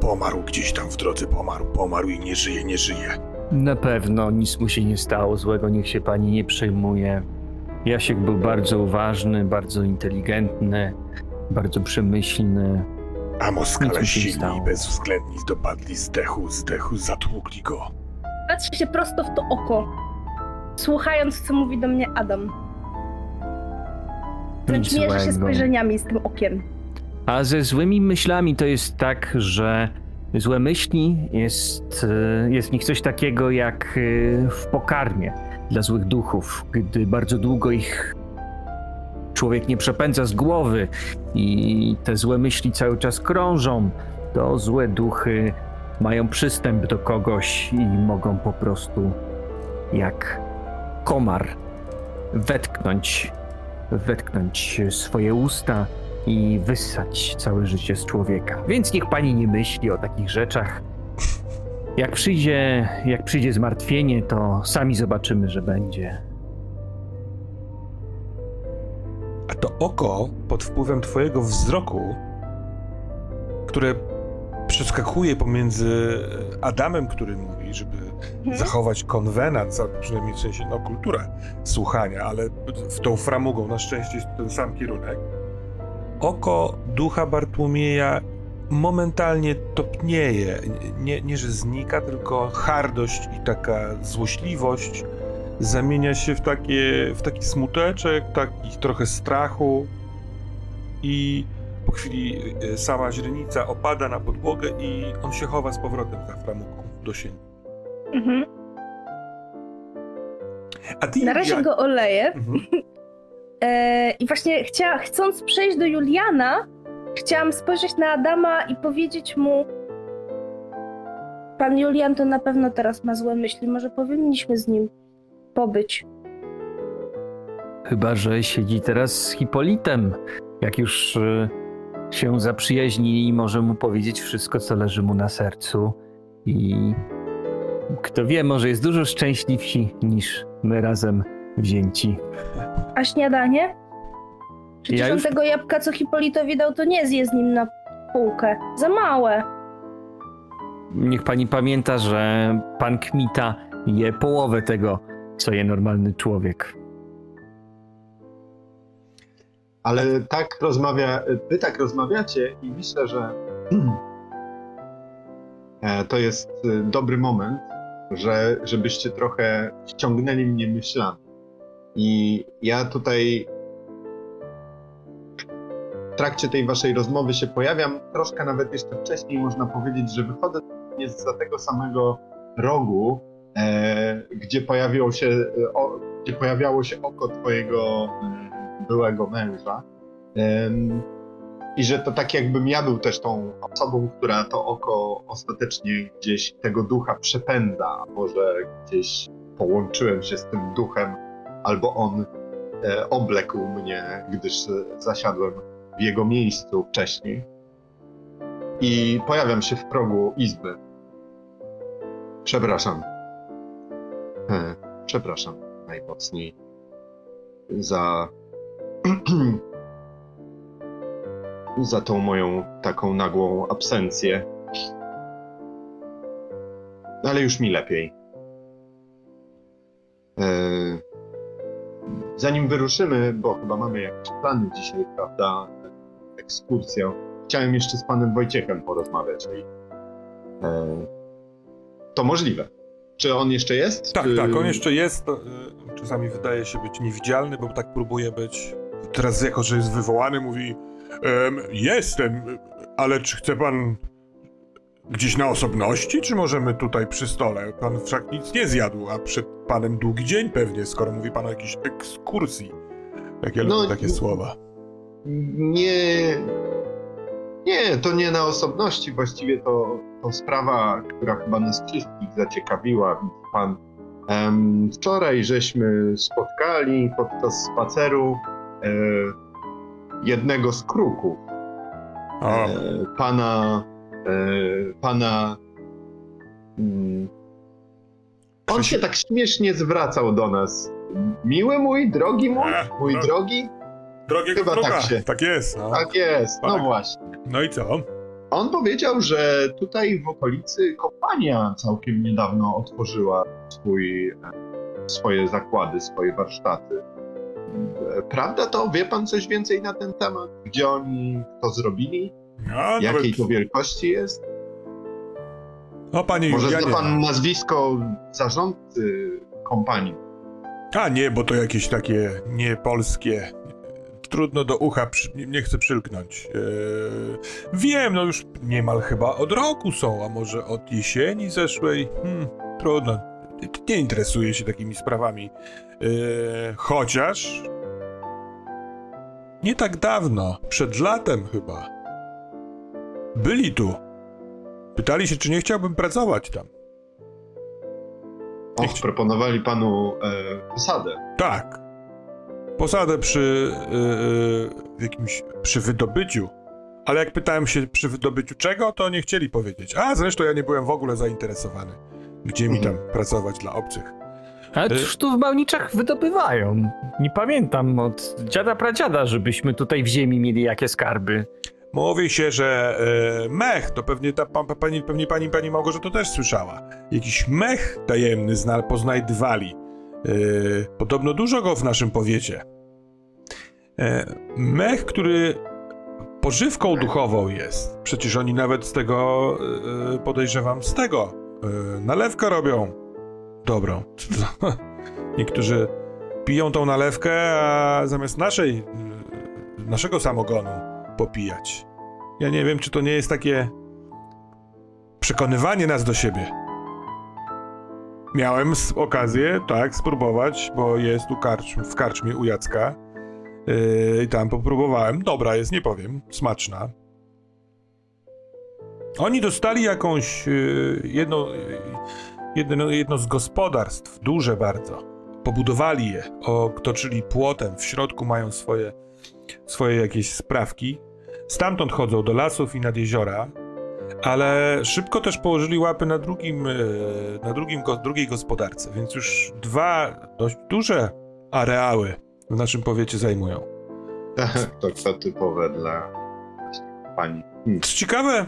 Pomarł gdzieś tam w drodze, pomarł, pomarł i nie żyje, nie żyje. Na pewno nic mu się nie stało złego, niech się pani nie przejmuje. Jasiek był bardzo uważny, bardzo inteligentny, bardzo przemyślny. A Nic Moskale mi się nie silni bezwzględni dopadli zdechu, zdechu, zatłukli go. Patrzę się prosto w to oko, słuchając, co mówi do mnie Adam. Wręcz Nic mierzę się spojrzeniami z tym okiem. A ze złymi myślami to jest tak, że złe myśli jest, e, jest w nich coś takiego jak e, w pokarmie dla złych duchów. Gdy bardzo długo ich człowiek nie przepędza z głowy i te złe myśli cały czas krążą, to złe duchy mają przystęp do kogoś i mogą po prostu jak komar wetknąć, wetknąć swoje usta i wyssać całe życie z człowieka. Więc niech pani nie myśli o takich rzeczach. Jak przyjdzie, jak przyjdzie zmartwienie, to sami zobaczymy, że będzie. A to oko pod wpływem twojego wzroku, które przeskakuje pomiędzy Adamem, który mówi, żeby Mhm. zachować konwenat, za- przynajmniej w sensie no, kulturę słuchania, ale w tą framugą na szczęście jest ten sam kierunek. Oko ducha Bartłomieja momentalnie topnieje. Nie, nie, że znika, tylko hardość i taka złośliwość zamienia się w, takie, w taki smuteczek, taki trochę strachu i po chwili y, sama źrenica opada na podłogę i on się chowa z powrotem za framugą do sieni. Mhm. A ty, Na razie Julia- go oleję. Mhm. E, I właśnie chcia, chcąc przejść do Juliana, chciałam spojrzeć na Adama i powiedzieć mu: Pan Julian to na pewno teraz ma złe myśli. Może powinniśmy z nim pobyć. Chyba, że siedzi teraz z Hipolitem. Jak już y, się zaprzyjaźnili, może mu powiedzieć wszystko, co leży mu na sercu. I kto wie, może jest dużo szczęśliwsi niż my razem wzięci. A śniadanie? Przecież Ja on już- tego jabłka, co Hipolitowi dał, to nie zje z nim na półkę. Za małe. Niech pani pamięta, że pan Kmita je połowę tego, co je normalny człowiek. Ale tak rozmawia, wy tak rozmawiacie i myślę, że e, to jest e, dobry moment, że, żebyście trochę ściągnęli mnie myślami. I ja tutaj w trakcie tej waszej rozmowy się pojawiam, troszkę nawet jeszcze wcześniej można powiedzieć, że wychodzę nie za tego samego rogu, e, gdzie, pojawiło się, e, o, gdzie pojawiało się oko twojego e, byłego męża. Em, I że to tak jakbym ja był też tą osobą, która to oko ostatecznie gdzieś tego ducha przepędza, a może gdzieś połączyłem się z tym duchem, albo on e, oblekł mnie, gdyż zasiadłem w jego miejscu wcześniej. I pojawiam się w progu izby. Przepraszam. E, przepraszam najmocniej za za tą moją taką nagłą absencję. Ale już mi lepiej. Eee, zanim wyruszymy, bo chyba mamy jakieś plany dzisiaj, prawda? Ekskursję. Chciałem jeszcze z panem Wojciechem porozmawiać. I, eee, to możliwe. Czy on jeszcze jest? Tak, Czy- tak, on jeszcze jest. y, Czasami wydaje się być niewidzialny, bo tak próbuje być. Teraz, jako że jest wywołany, mówi: em, Jestem, ale czy chce pan gdzieś na osobności, czy możemy tutaj przy stole? Pan wszak nic nie zjadł, a przed panem długi dzień pewnie, skoro mówi pan o jakiejś ekskursji. Takie, No, takie słowa. Nie. Nie, to nie na osobności. Właściwie to, to sprawa, która chyba nas wszystkich zaciekawiła. Pan, em, wczoraj żeśmy spotkali podczas spaceru e, jednego z kruków. E, pana. E, pana. Mm, on się tak śmiesznie zwracał do nas. Miły mój, drogi mój, E, mój drogi. drogiego chyba wroga. tak się- Tak jest. No. Tak jest, no Tak. właśnie. no i co? On powiedział, że tutaj w okolicy kompania całkiem niedawno otworzyła swój, e, swoje zakłady, swoje warsztaty. Prawda to? Wie pan coś więcej na ten temat? Gdzie oni to zrobili? No, nawet, Jakiej to wielkości jest? no panie Może zna Julianie. pan nazwisko zarządcy kompanii? A nie, bo to jakieś takie niepolskie. Trudno do ucha, przy, nie, nie chcę przylknąć. Eee, wiem, no już niemal chyba od roku są, a może od jesieni zeszłej. Hmm, trudno. Nie interesuję się takimi sprawami. Eee, chociaż. Nie tak dawno, przed latem chyba. Byli tu. Pytali się, czy nie chciałbym pracować tam. O, Nie chci- proponowali panu e, posadę. Tak. Posadę przy yy, w jakimś przy wydobyciu. Ale jak pytałem się przy wydobyciu czego, to nie chcieli powiedzieć. A zresztą ja nie byłem w ogóle zainteresowany. Gdzie mi tam Mhm. pracować dla obcych. Ale cóż tu w Małniczach wydobywają? Nie pamiętam od dziada pradziada, żebyśmy tutaj w ziemi mieli jakie skarby. Mówi się, że e, mech, to pewnie ta pa, pa, pani, pewnie pani, pani Małgorzata też słyszała. Jakiś mech tajemny zna, poznajdywali. E, podobno dużo go w naszym powiecie. E, mech, który pożywką duchową jest. Przecież oni nawet z tego, e, podejrzewam, z tego e, nalewkę robią. Dobrą. Niektórzy piją tą nalewkę, a zamiast naszej, e, naszego samogonu popijać. Ja nie wiem, czy to nie jest takie przekonywanie nas do siebie. Miałem okazję, tak, spróbować, bo jest tu karcz, w karczmie u Jacka. Yy, I tam popróbowałem. Dobra jest, nie powiem. Smaczna. Oni dostali jakąś yy, jedno, yy, jedno, jedno z gospodarstw, duże bardzo. Pobudowali je, otoczyli płotem, w środku mają swoje, swoje jakieś sprawki. Stamtąd chodzą do lasów i nad jeziora, ale szybko też położyli łapy na drugim, yy, na drugim, drugiej gospodarce, więc już dwa dość duże areały w naszym powiecie zajmują. to, to typowe dla pani. Hmm. Co ciekawe,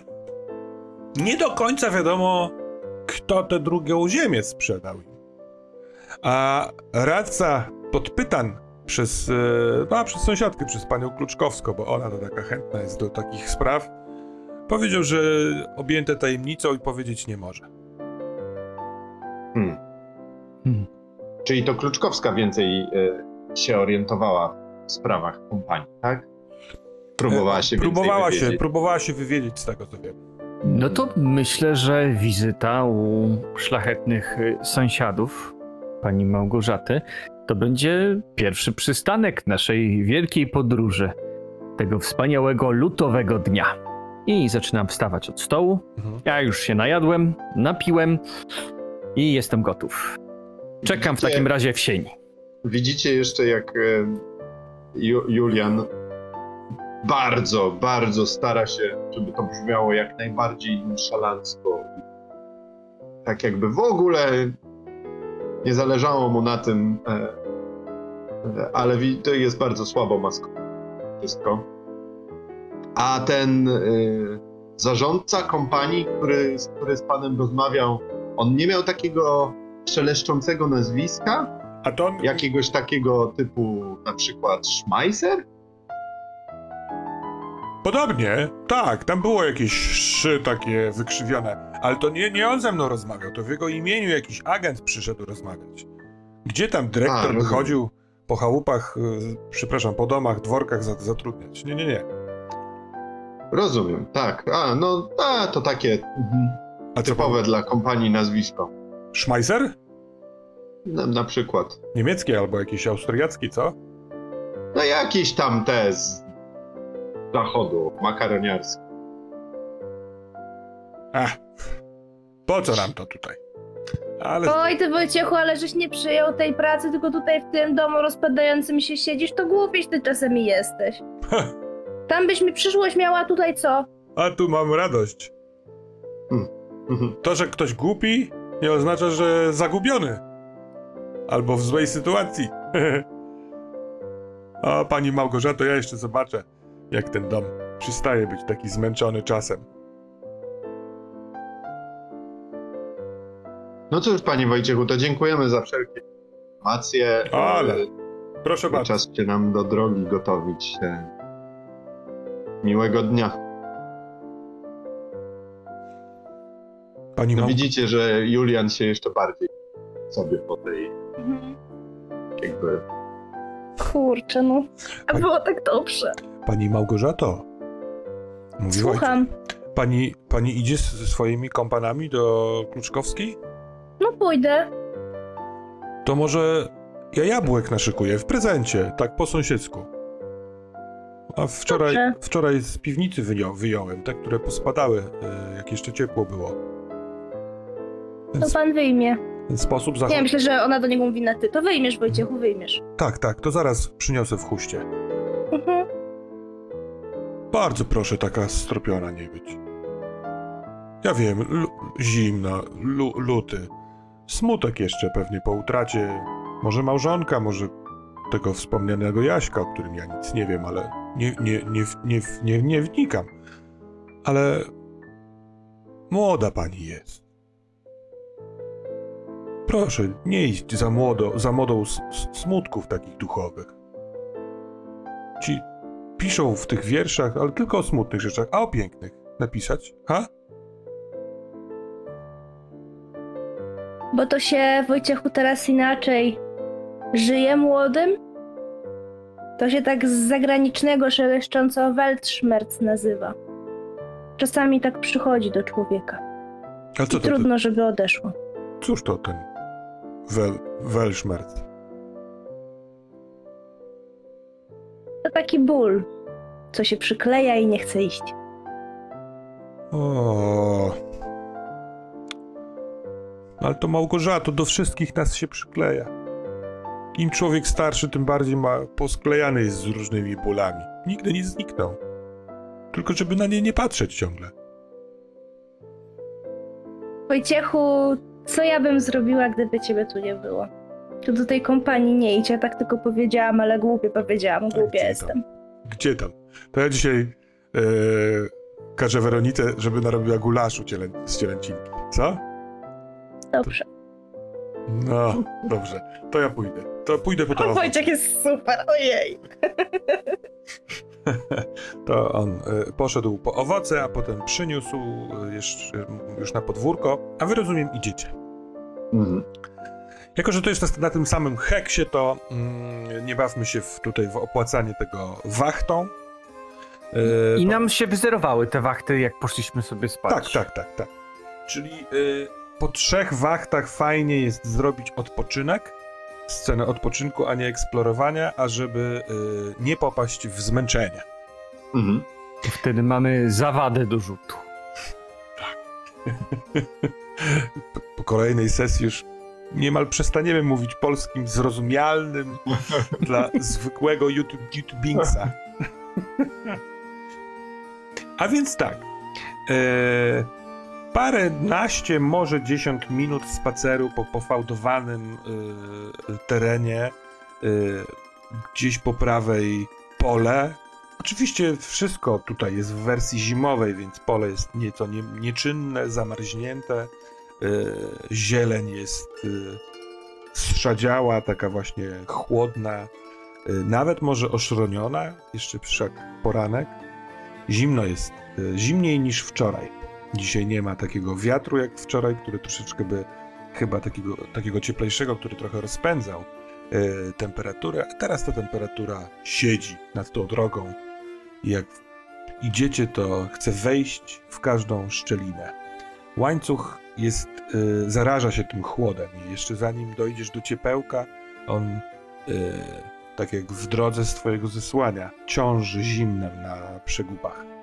nie do końca wiadomo, kto tę drugą ziemię sprzedał. A radca podpytan przez, e, no, przez sąsiadkę, przez panią Kluczkowską, bo ona to taka chętna jest do takich spraw, powiedział, że objęte tajemnicą i powiedzieć nie może. Hmm. Hmm. Czyli to Kluczkowska więcej e, się orientowała w sprawach kompanii, tak? Próbowała się próbowała się, próbowała się wywiedzieć z tego, co wiem. No to myślę, że wizyta u szlachetnych y, sąsiadów pani Małgorzaty to będzie pierwszy przystanek naszej wielkiej podróży, tego wspaniałego lutowego dnia. I zaczynam wstawać od stołu. Mhm. Ja już się najadłem, napiłem i jestem gotów. Czekam w Widzicie- takim razie w sieni. Widzicie jeszcze, jak e, Ju, Julian bardzo, bardzo stara się, żeby to brzmiało jak najbardziej nonszalancko. Tak jakby w ogóle nie zależało mu na tym, e, e, ale jest bardzo słabo masko. Wszystko. A ten e, zarządca kompanii, który, z- który z panem rozmawiał, on nie miał takiego szeleszczącego nazwiska? A to on, jakiegoś takiego typu na przykład Schmeiser? Podobnie, tak, tam było jakieś szy takie wykrzywione, ale to nie, nie on ze mną rozmawiał, to w jego imieniu jakiś agent przyszedł rozmawiać. Gdzie tam dyrektor A, by rozumiem. chodził po chałupach, y, przepraszam, po domach, dworkach za- zatrudniać? Nie, nie, nie. Rozumiem, tak. A, no, a, to takie mhm, A typowe dla kompanii nazwisko. Schmeiser? Na, na przykład. Niemiecki albo jakiś austriacki, co? No jakieś tam te z zachodu, makaroniarskie. Ach, po co nam to tutaj? Ale Oj, ty Wojciechu, ale żeś nie przyjął tej pracy, tylko tutaj w tym domu rozpadającym się siedzisz, to głupiś ty czasami jesteś. Tam byś mi przyszłość miała, tutaj co? a tu mam radość. Mhm. To, że ktoś głupi, nie oznacza, że zagubiony. Albo w złej sytuacji. A pani Małgorzato, ja jeszcze zobaczę, jak ten dom przystaje być taki zmęczony czasem. No cóż, panie Wojciechu, to dziękujemy za wszelkie informacje. Ale, Proszę bardzo. Czas się nam do drogi gotowić. Miłego dnia. Pani No widzicie, że Julian się jeszcze bardziej sobie po tej jakby Kurczę, no. A było tak dobrze. Pani Małgorzato. Mówiła, Słucham. pani, pani idzie z- ze swoimi kompanami do Kluczkowskiej? No pójdę. To może ja jabłek naszykuję w prezencie, tak po sąsiedzku. A wczoraj, Dobrze. wczoraj z piwnicy wyją, wyjąłem, te, które pospadały, e, jak jeszcze ciepło było. To Więc pan wyjmie. w ten sposób Nie, zachowam. myślę, że ona do niego mówi na ty. To wyjmiesz, Wojciechu, wyjmiesz. Tak, tak, to zaraz przyniosę w huście. Mhm. Bardzo proszę taka stropiona nie być. Ja wiem, lu- lu- luty. Smutek jeszcze pewnie po utracie. Może małżonka, może tego wspomnianego Jaśka, o którym ja nic nie wiem, ale nie, nie, nie, nie, nie, nie wnikam. Ale młoda pani jest. Proszę, nie iść za, młodo, za modą smutków takich duchowych. Ci piszą w tych wierszach, ale tylko o smutnych rzeczach, a o pięknych napisać, ha? Bo to się, Wojciechu, teraz inaczej żyje młodym? To się tak z zagranicznego szeleszcząco Weltschmerz nazywa. Czasami tak przychodzi do człowieka. A co I to, trudno, żeby odeszło. to cóż to ten wel, Welschmerz? To taki ból, co się przykleja i nie chce iść. O. Ale to Małgorzato do wszystkich nas się przykleja. Im człowiek starszy, tym bardziej ma posklejany jest z różnymi bólami. Nigdy nie znikną. Tylko żeby na nie nie patrzeć ciągle. Wojciechu, co ja bym zrobiła, gdyby ciebie tu nie było? Tu do tej kompanii nie idź, ja tak tylko powiedziałam, ale głupie powiedziałam, gdzie głupia tam? jestem. Gdzie tam? To ja dzisiaj e, każę Weronice, żeby narobiła gulaszu cielę, z cielęcinki. Co? Dobrze. No, dobrze. To ja pójdę. To pójdę po to. O, Wojciech jest super, ojej. To on y, poszedł po owoce, a potem przyniósł y, jeszcze, y, już na podwórko, a wy rozumiem idziecie. Mhm. Jako, że to jest na, tym samym heksie, to mm, nie bawmy się w, tutaj w opłacanie tego wachtą. Y, I nam się wyzerowały te wachty, jak poszliśmy sobie spać. Tak, tak, tak, tak. Czyli po trzech wachtach fajnie jest zrobić odpoczynek, scenę odpoczynku, a nie eksplorowania, ażeby y, nie popaść w zmęczenie. Mhm. Wtedy mamy zawadę do rzutu. po, po kolejnej sesji już niemal przestaniemy mówić polskim zrozumialnym dla zwykłego YouTube, YouTubingsa. A więc tak. E, parę naście, może 10 minut spaceru po pofałdowanym e, terenie, e, gdzieś po prawej pole. Oczywiście wszystko tutaj jest w wersji zimowej, więc pole jest nieco nie, nieczynne, zamarznięte. Y, zieleń jest y, strzadziała, taka właśnie chłodna, y, nawet może oszroniona, jeszcze wszak poranek. Zimno jest, y, zimniej niż wczoraj. Dzisiaj nie ma takiego wiatru jak wczoraj, który troszeczkę by chyba takiego, takiego cieplejszego, który trochę rozpędzał y, temperaturę, a teraz ta temperatura siedzi nad tą drogą i jak idziecie, to chce wejść w każdą szczelinę. Łańcuch jest, y, zaraża się tym chłodem i jeszcze zanim dojdziesz do ciepełka, on, y, tak jak w drodze z twojego zesłania, ciąży zimnem na przegubach.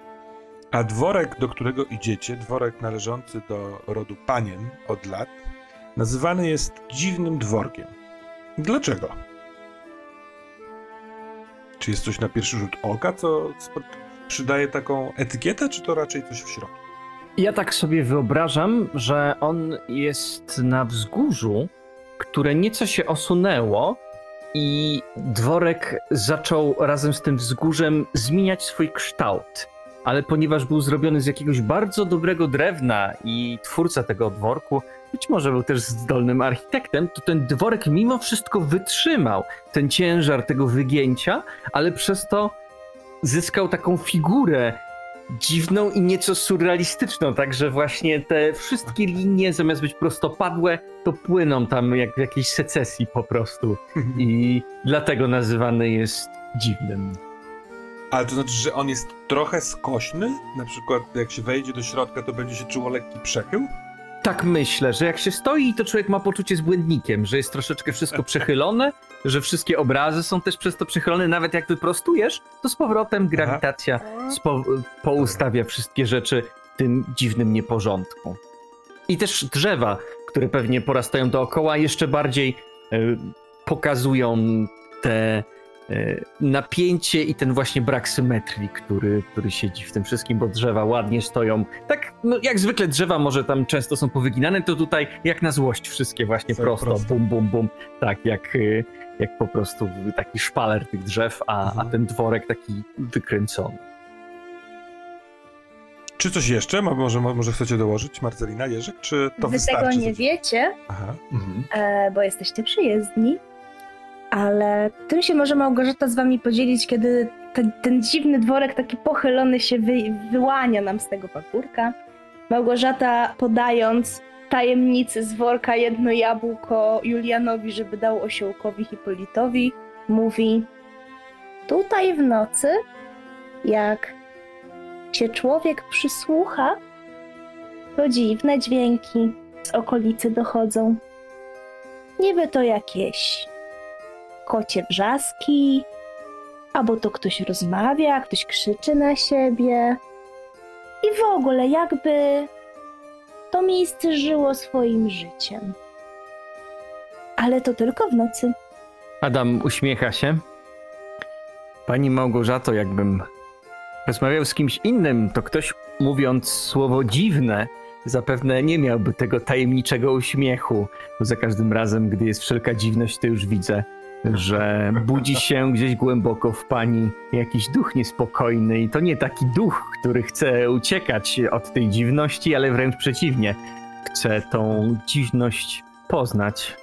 A dworek, do którego idziecie, dworek należący do rodu panien od lat, nazywany jest dziwnym dworkiem. Dlaczego? Czy jest coś na pierwszy rzut oka, co przydaje taką etykietę, czy to raczej coś w środku? Ja tak sobie wyobrażam, że on jest na wzgórzu, które nieco się osunęło i dworek zaczął razem z tym wzgórzem zmieniać swój kształt. Ale ponieważ był zrobiony z jakiegoś bardzo dobrego drewna i twórca tego dworku być może był też zdolnym architektem, to ten dworek mimo wszystko wytrzymał ten ciężar tego wygięcia, ale przez to zyskał taką figurę dziwną i nieco surrealistyczną, także właśnie te wszystkie linie zamiast być prostopadłe, to płyną tam jak w jakiejś secesji po prostu i dlatego nazywany jest dziwnym. Ale to znaczy, że on jest trochę skośny? Na przykład jak się wejdzie do środka, to będzie się czuło lekki przechył? Tak myślę, że jak się stoi, to człowiek ma poczucie z błędnikiem, że jest troszeczkę wszystko przechylone, że wszystkie obrazy są też przez to przechylone, nawet jak wyprostujesz, to z powrotem grawitacja spo, poustawia wszystkie rzeczy w tym dziwnym nieporządku. I też drzewa, które pewnie porastają dookoła, jeszcze bardziej e, pokazują te napięcie i ten właśnie brak symetrii, który, który siedzi w tym wszystkim, bo drzewa ładnie stoją. Tak, no jak zwykle drzewa może tam często są powyginane, to tutaj jak na złość wszystkie właśnie Są prosto, proste. bum, bum, bum. Tak, jak, e, jak po prostu taki szpaler tych drzew, a, Mhm. a ten dworek taki wykręcony. Czy coś jeszcze? Może, może chcecie dołożyć, Marcelina, Jerzyk? Czy to Wy wystarczy? tego nie wiecie, Aha. Mhm. e, bo jesteście przyjezdni, ale tym się może Małgorzata z wami podzielić, kiedy te, ten dziwny dworek taki pochylony się wy, wyłania nam z tego pagórka. Małgorzata podając tajemnicy z worka jedno jabłko Julianowi, żeby dał osiołkowi Hipolitowi, mówi tutaj w nocy, jak się człowiek przysłucha, to dziwne dźwięki z okolicy dochodzą. Niby to jakieś kocie wrzaski, albo to ktoś rozmawia, ktoś krzyczy na siebie. I w ogóle jakby to miejsce żyło swoim życiem. Ale to tylko w nocy. Adam uśmiecha się. Pani Małgorzato, jakbym rozmawiał z kimś innym, to ktoś mówiąc słowo dziwne, zapewne nie miałby tego tajemniczego uśmiechu. Bo za każdym razem, gdy jest wszelka dziwność, to już widzę, że budzi się gdzieś głęboko w pani jakiś duch niespokojny. I to nie taki duch, który chce uciekać od tej dziwności, ale wręcz przeciwnie. Chce tą dziwność poznać.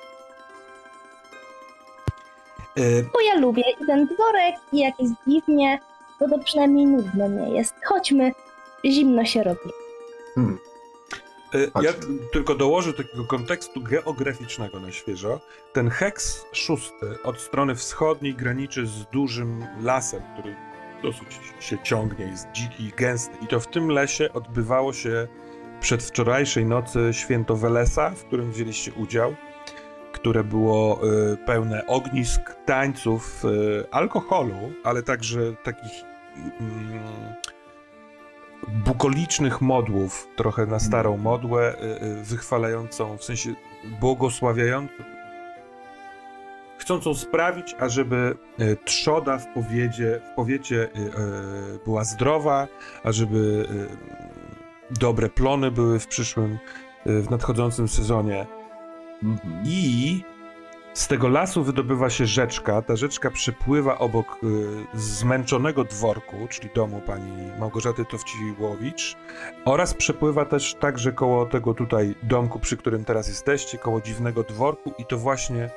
E, Bo ja lubię i ten dworek i jak jest dziwnie, bo to przynajmniej nudno nie jest. Chodźmy, zimno się robi. Hmm. E, Ja tylko dołożę takiego kontekstu geograficznego na świeżo. Ten heks szósty od strony wschodniej graniczy z dużym lasem, który dosyć się ciągnie, jest dziki i gęsty. I to w tym lesie odbywało się przedwczorajszej nocy święto Welesa, w którym wzięliście udział, które było e, pełne ognisk, tańców, e, alkoholu, ale także takich mm, bukolicznych modłów, trochę na starą modłę, y, y, wychwalającą, w sensie błogosławiającą, chcącą sprawić, ażeby y, trzoda w powiecie, w powiecie była zdrowa, ażeby dobre plony były w przyszłym, w nadchodzącym sezonie. Mhm. I z tego lasu wydobywa się rzeczka. Ta rzeczka przepływa obok y, zmęczonego dworku, czyli domu pani Małgorzaty Towciłowicz oraz przepływa też także koło tego tutaj domku, przy którym teraz jesteście, koło dziwnego dworku i to właśnie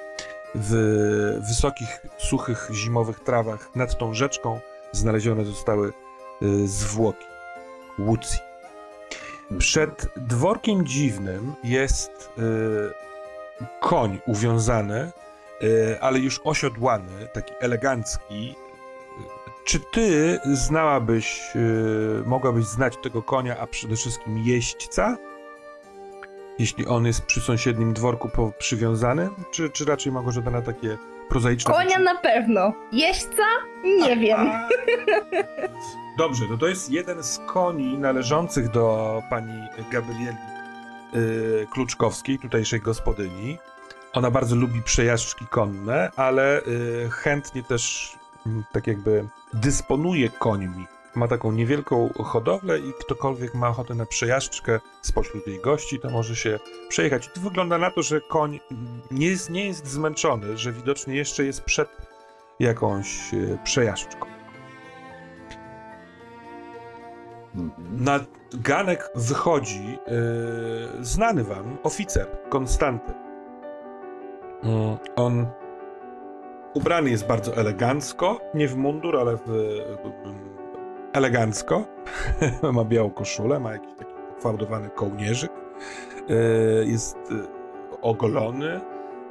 w wysokich, suchych, zimowych trawach nad tą rzeczką znalezione zostały y, zwłoki Łucji. Przed dworkiem dziwnym jest y, koń uwiązany, y, ale już osiodłany, taki elegancki. Czy ty znałabyś, y, mogłabyś znać tego konia, a przede wszystkim jeźdźca? Jeśli on jest przy sąsiednim dworku przywiązany? Czy, czy raczej Małgorzata na takie prozaiczne Konia rzeczy? na pewno. Jeźdźca? Nie wiem. A, Dobrze, to to jest jeden z koni należących do pani Gabrieli y, Kluczkowskiej, tutejszej gospodyni. Ona bardzo lubi przejażdżki konne, ale y, chętnie też mm, tak jakby dysponuje końmi. Ma taką niewielką hodowlę i ktokolwiek ma ochotę na przejażdżkę spośród jej gości, to może się przejechać. To wygląda na to, że koń nie jest, nie jest zmęczony, że widocznie jeszcze jest przed jakąś y, przejażdżką. Na ganek wychodzi yy, znany wam oficer Konstanty. Mm, on ubrany jest bardzo elegancko, nie w mundur, ale w, elegancko. ma białą koszulę, ma jakiś taki fałdowany kołnierzyk. Yy, jest yy, ogolony.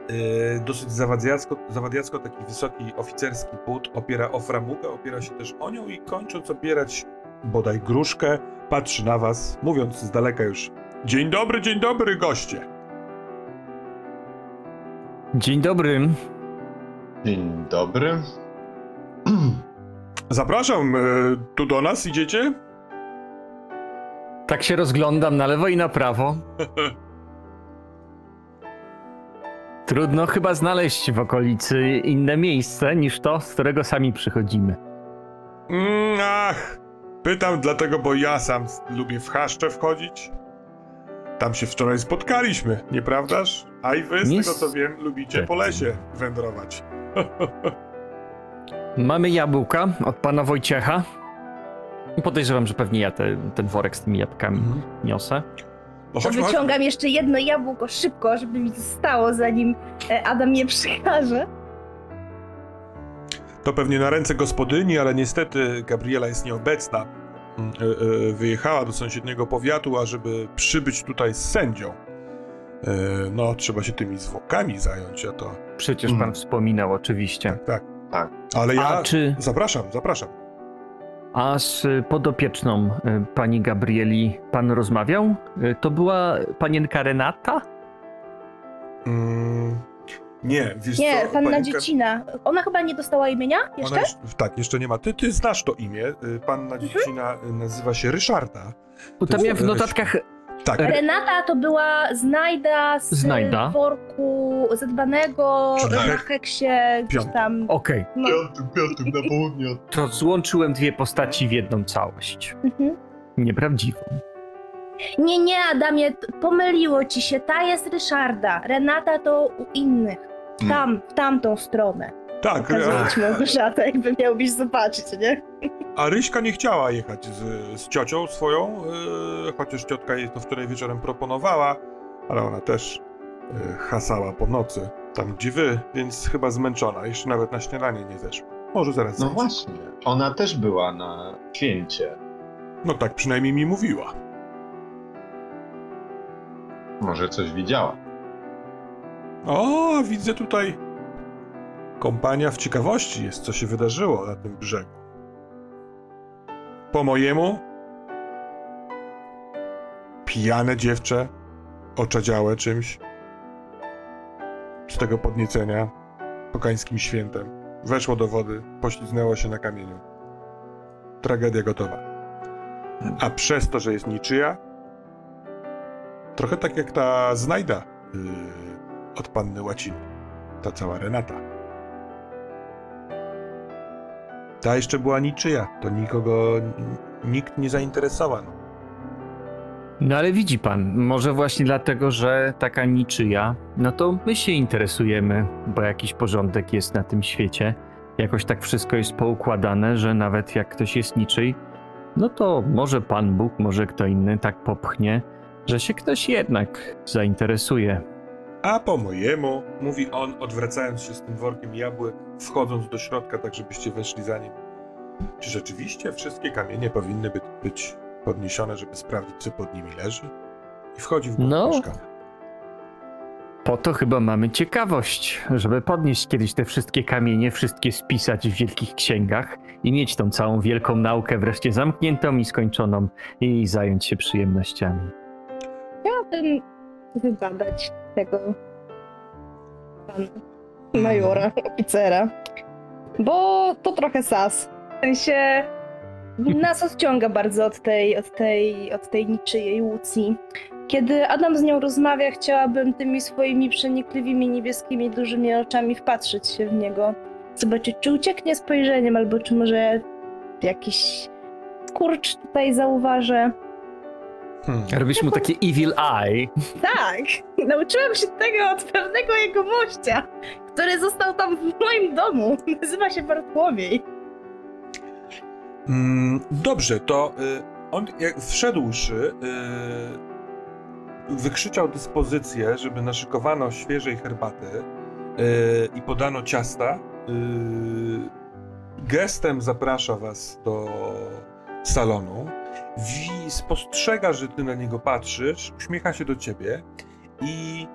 Yy, dosyć zawadiacko, zawadiacko taki wysoki oficerski but opiera o framugę, opiera się też o nią i kończąc opierać bodaj gruszkę, patrzy na was, mówiąc z daleka już Dzień dobry, dzień dobry, goście! Dzień dobry. Dzień dobry. Zapraszam, e, tu do nas idziecie? Tak się rozglądam na lewo i na prawo. Trudno chyba znaleźć w okolicy inne miejsce niż to, z którego sami przychodzimy. Mm, ach, pytam dlatego, bo ja sam lubię w chaszcze wchodzić. Tam się wczoraj spotkaliśmy, nieprawdaż? A i wy, z Nie tego co wiem, lubicie po lesie wędrować. Mamy jabłka od pana Wojciecha. Podejrzewam, że pewnie ja te, ten worek z tymi jabłkami Mhm. niosę. No To chodźmy. wyciągam jeszcze jedno jabłko szybko, żeby mi zostało, zanim e, Adam mnie przykaże. To pewnie na ręce gospodyni, ale niestety Gabriela jest nieobecna. Mm, e, e, Wyjechała do sąsiedniego powiatu, ażeby przybyć tutaj z sędzią. E, No, trzeba się tymi zwłokami zająć, a to... Przecież Mm. pan wspominał, oczywiście. Tak, tak. Tak. Ale ja... A czy Zapraszam, zapraszam. a z podopieczną pani Gabrieli pan rozmawiał? To była panienka Renata? Mm, nie, wiesz Nie, co, panna panienka- dziecina. Ona chyba nie dostała imienia jeszcze? Ona tak, jeszcze nie ma. Ty, ty znasz to imię. y, Panna Mhm. dziecina y, nazywa się Ryszarda. Bo tam To miałem w jest- notatkach Tak, Re- Renata to była znajda z Znajda. worku zadbanego Czyli na hek- heksie gdzieś piąty. tam. Okej, No. Piątym, piątym na południe od to złączyłem dwie postaci w jedną całość. Mhm. Nieprawdziwą. Nie, nie, Adamie, t- pomyliło ci się. Ta jest Ryszarda. Renata to u innych. Tam, w tamtą stronę. tak. Pokazuję ci Małgorzata, jakby miałbyś zobaczyć, nie? a Ryśka nie chciała jechać z, z ciocią swoją, y, chociaż ciotka jej to wczoraj wieczorem proponowała, ale ona też y, hasała po nocy, tam gdzie wy, więc chyba zmęczona. Jeszcze nawet na śniadanie nie zeszła. Może zaraz No zejdzie. właśnie. Ona też była na święcie. No tak przynajmniej mi mówiła. Może coś widziała. O, widzę tutaj. Kompania w ciekawości jest, co się wydarzyło na tym brzegu. Po mojemu. Pijane dziewczę, oczadziałe czymś. Z tego podniecenia, pokańskim świętem. Weszło do wody, pośliznęło się na kamieniu. Tragedia gotowa. A przez to, że jest niczyja, trochę tak jak ta znajda yy, od panny Łaciny. Ta cała Renata. Ta jeszcze była niczyja, to nikogo, nikt nie zainteresowano. No ale widzi pan, może właśnie dlatego, że taka niczyja, no to my się interesujemy, bo jakiś porządek jest na tym świecie. Jakoś tak wszystko jest poukładane, że nawet jak ktoś jest niczyj, no to może Pan Bóg, może kto inny tak popchnie, że się ktoś jednak zainteresuje. A po mojemu, mówi on, odwracając się z tym workiem jabłek, wchodząc do środka, tak żebyście weszli za nim. Czy rzeczywiście wszystkie kamienie powinny być, być podniesione, żeby sprawdzić, co pod nimi leży? I wchodzi w głąb No. mieszkania. Po to chyba mamy ciekawość, żeby podnieść kiedyś te wszystkie kamienie, wszystkie spisać w wielkich księgach i mieć tą całą wielką naukę wreszcie zamkniętą i skończoną i zająć się przyjemnościami. Chciałabym wybadać tego pana majora, oficera, bo to trochę sas. W sensie nas odciąga bardzo od tej, od tej, od tej niczyjej Łucji. Kiedy Adam z nią rozmawia, chciałabym tymi swoimi przenikliwymi niebieskimi dużymi oczami wpatrzeć się w niego. Zobaczyć, czy ucieknie spojrzeniem, albo czy może jakiś kurcz tutaj zauważę. Hmm. Robisz mu takie evil eye. Tak, nauczyłam się tego od pewnego jego mościa, który został tam w moim domu. Nazywa się Bartłomiej. Mm, dobrze, to y, on jak wszedłszy, y, wykrzyczał dyspozycję, żeby naszykowano świeżej herbaty y, i podano ciasta. Y, gestem zaprasza was do salonu. Spostrzega, że ty na niego patrzysz, uśmiecha się do ciebie i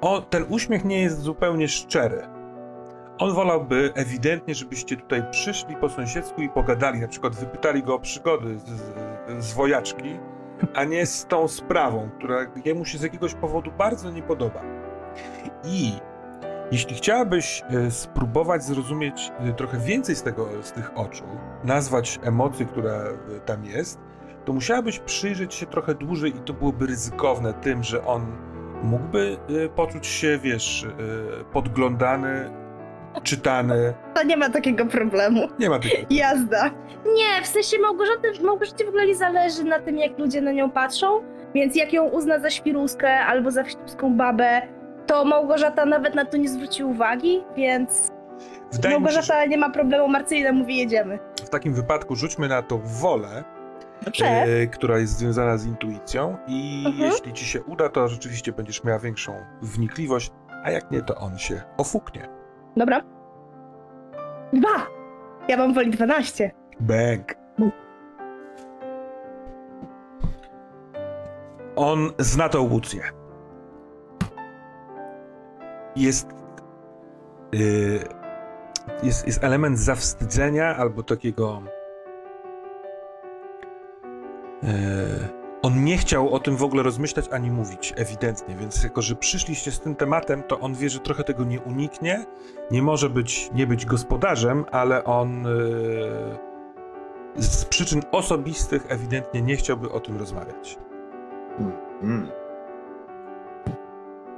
o, ten uśmiech nie jest zupełnie szczery. On wolałby ewidentnie, żebyście tutaj przyszli po sąsiedzku i pogadali, na przykład wypytali go o przygody z, z wojaczki, a nie z tą sprawą, która jemu się z jakiegoś powodu bardzo nie podoba. I jeśli chciałabyś e, spróbować zrozumieć e, trochę więcej z, tego, z tych oczu, nazwać emocję, która e, tam jest, to musiałabyś przyjrzeć się trochę dłużej i to byłoby ryzykowne tym, że on mógłby poczuć się, wiesz, podglądany, czytany. To nie ma takiego problemu. Nie ma takiego. Jazda. Nie, w sensie Małgorzaty, Małgorzacie w ogóle nie zależy na tym, jak ludzie na nią patrzą, więc jak ją uzna za świruskę albo za wścibską babę, to Małgorzata nawet na to nie zwróci uwagi, więc Wydaje mi się, Małgorzata nie ma problemu, Marcelina mówi jedziemy. w takim wypadku rzućmy na to wolę, Dobrze. e, która jest związana z intuicją i Mhm. jeśli ci się uda, to rzeczywiście będziesz miała większą wnikliwość, a jak nie, to on się ofuknie. Dobra. Dwa! Ja mam woli 12. Bęk. On zna tą łucję. Jest, yy, jest. Jest element zawstydzenia albo takiego. Yy, on nie chciał o tym w ogóle rozmyślać ani mówić, ewidentnie, więc jako, że przyszliście z tym tematem, to on wie, że trochę tego nie uniknie. Nie może być, nie być gospodarzem, ale on yy, z przyczyn osobistych ewidentnie nie chciałby o tym rozmawiać. Mm.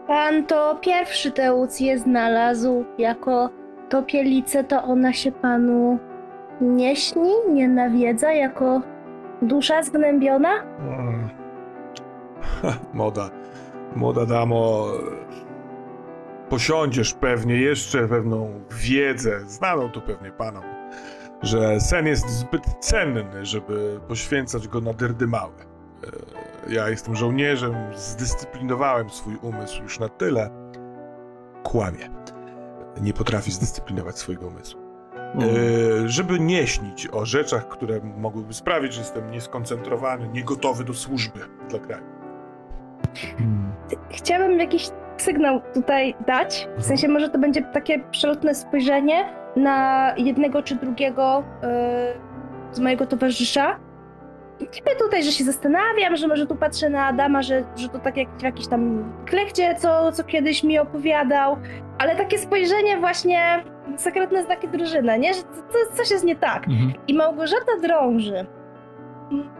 Pan to pierwszy tę Łucję znalazł jako topielicę, to ona się panu nie śni, nie nawiedza jako dusza zgnębiona? Mm. Moda, młoda damo, posiądziesz pewnie jeszcze pewną wiedzę, znaną tu pewnie panom, że sen jest zbyt cenny, żeby poświęcać go na dyrdymały. E, Ja jestem żołnierzem, zdyscyplinowałem swój umysł już na tyle. Kłamie. Nie potrafi zdyscyplinować swojego umysłu. E, żeby nie śnić o rzeczach, które mogłyby sprawić, że jestem nieskoncentrowany, niegotowy do służby dla kraju. Hmm. Chciałabym jakiś sygnał tutaj dać. W sensie może to będzie takie przelotne spojrzenie na jednego czy drugiego yy, z mojego towarzysza. Niby tutaj, że się zastanawiam, że może tu patrzę na Adama, że, że to tak jak w jakiś tam klechcie, co, co kiedyś mi opowiadał, ale takie spojrzenie właśnie, sekretne znaki drużyny, nie? Że co, co- coś jest nie tak. Mhm. I Małgorzata drąży.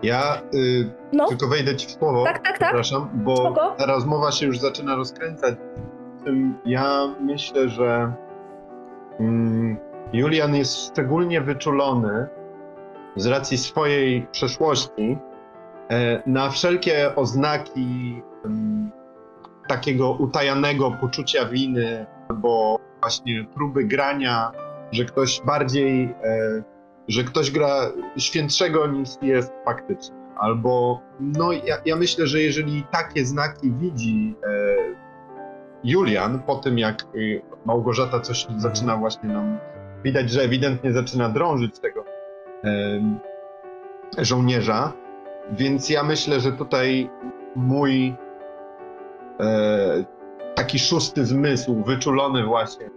Ja y, No, tylko wejdę ci w słowo, tak, tak, tak. przepraszam, bo Spoko. ta rozmowa się już zaczyna rozkręcać. Tym Ja myślę, że mm, Julian jest szczególnie wyczulony z racji swojej przeszłości e, na wszelkie oznaki takiego utajanego poczucia winy albo właśnie próby grania, że ktoś bardziej, e, że ktoś gra świętszego niż jest faktycznie. Albo, no ja, ja myślę, że jeżeli takie znaki widzi e, Julian po tym, jak y, Małgorzata coś zaczyna właśnie nam, widać, że ewidentnie zaczyna drążyć tego żołnierza, więc ja myślę, że tutaj mój e, taki szósty zmysł, wyczulony właśnie na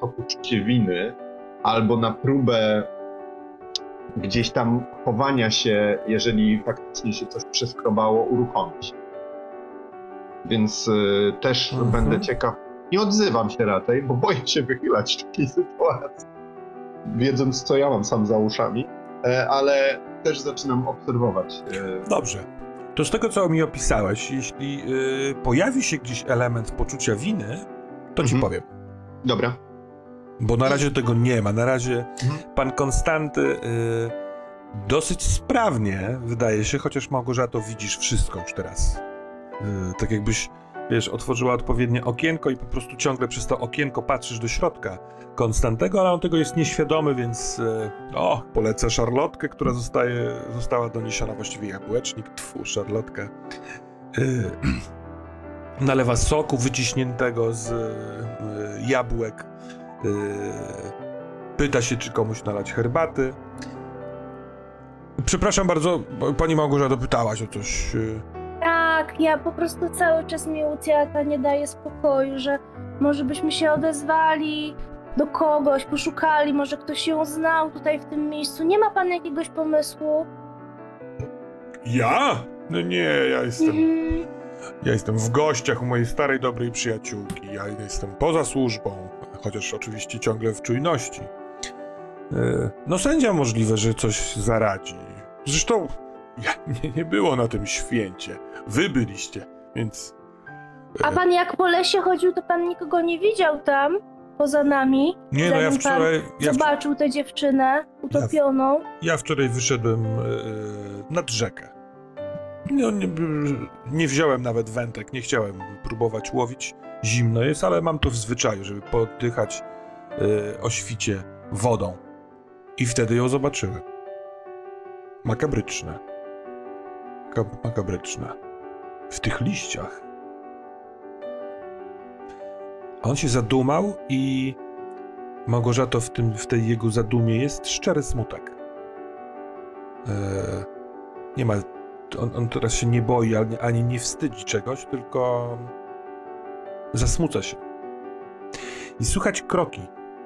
to poczucie winy, albo na próbę gdzieś tam chowania się, jeżeli faktycznie się coś przeskrobało, uruchomi się. Więc y, też Mhm. będę ciekaw. Nie odzywam się raczej, bo boję się wychylać w takiej sytuacji, wiedząc co ja mam sam za uszami, e, ale też zaczynam obserwować. e, Dobrze. To z tego, co mi opisałeś, jeśli y, pojawi się gdzieś element poczucia winy, to ci Mhm. powiem. Dobra. Bo na razie tego nie ma. Na razie Mhm. pan Konstanty dosyć sprawnie, wydaje się, chociaż Małgorzato widzisz wszystko już teraz. Tak jakbyś, wiesz, otworzyła odpowiednie okienko i po prostu ciągle przez to okienko patrzysz do środka Konstantego, ale on tego jest nieświadomy, więc y, o, polecę szarlotkę, która zostaje, została doniesiona, właściwie jabłecznik, tfu, szarlotkę. Y, nalewa soku wyciśniętego z y, jabłek. Pyta się, czy komuś nalać herbaty. Przepraszam bardzo, pani Małgorzato, pytałaś o coś. Tak, ja po prostu cały czas mi Ucjata nie daje spokoju, że może byśmy się odezwali do kogoś, poszukali, może ktoś ją znał tutaj w tym miejscu. Nie ma pan jakiegoś pomysłu? Ja? No nie, ja jestem, Mhm. ja jestem w gościach u mojej starej, dobrej przyjaciółki. Ja jestem poza służbą, chociaż oczywiście ciągle w czujności. Yy, No sędzia możliwe, że coś zaradzi. Zresztą ja, nie, nie było na tym święcie. Wy byliście, więc... A pan jak po lesie chodził, to pan nikogo nie widział tam, poza nami? Nie, no ja wczoraj... Ja, Zobaczył tę dziewczynę utopioną. Ja wczoraj wyszedłem e, nad rzekę. No, nie, nie wziąłem nawet wędek, nie chciałem próbować łowić. Zimno jest, ale mam to w zwyczaju, żeby poddychać y, o świcie wodą. I wtedy ją zobaczyłem. Makabryczne. Maka- makabryczne. W tych liściach. A On się zadumał i Małgorzato w, tym, w tej jego zadumie jest szczery smutek. Eee, nie ma. On, on teraz się nie boi ani, ani nie wstydzi czegoś, tylko zasmuca się. I słychać kroki.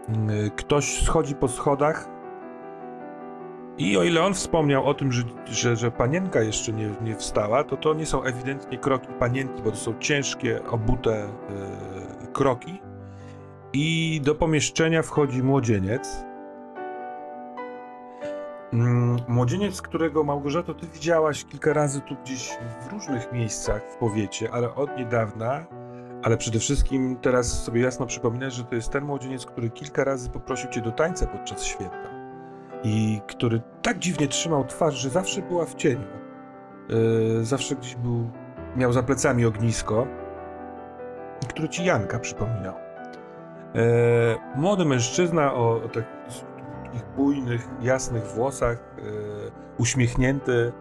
Yy, Ktoś schodzi po schodach. I o ile on wspomniał o tym, że, że, że panienka jeszcze nie, nie wstała, to to nie są ewidentnie kroki panienki, bo to są ciężkie, obute yy, kroki. I do pomieszczenia wchodzi młodzieniec. Mm, Młodzieniec, którego Małgorzato ty widziałaś kilka razy tu gdzieś w różnych miejscach w powiecie, ale od niedawna, ale przede wszystkim teraz sobie jasno przypominasz, że to jest ten młodzieniec, który kilka razy poprosił cię do tańca podczas święta i który tak dziwnie trzymał twarz, że zawsze była w cieniu. Yy, zawsze gdzieś był, miał za plecami ognisko, który ci Janka przypominał. E, młody mężczyzna o, tak, takich bujnych, jasnych włosach, e, uśmiechnięty,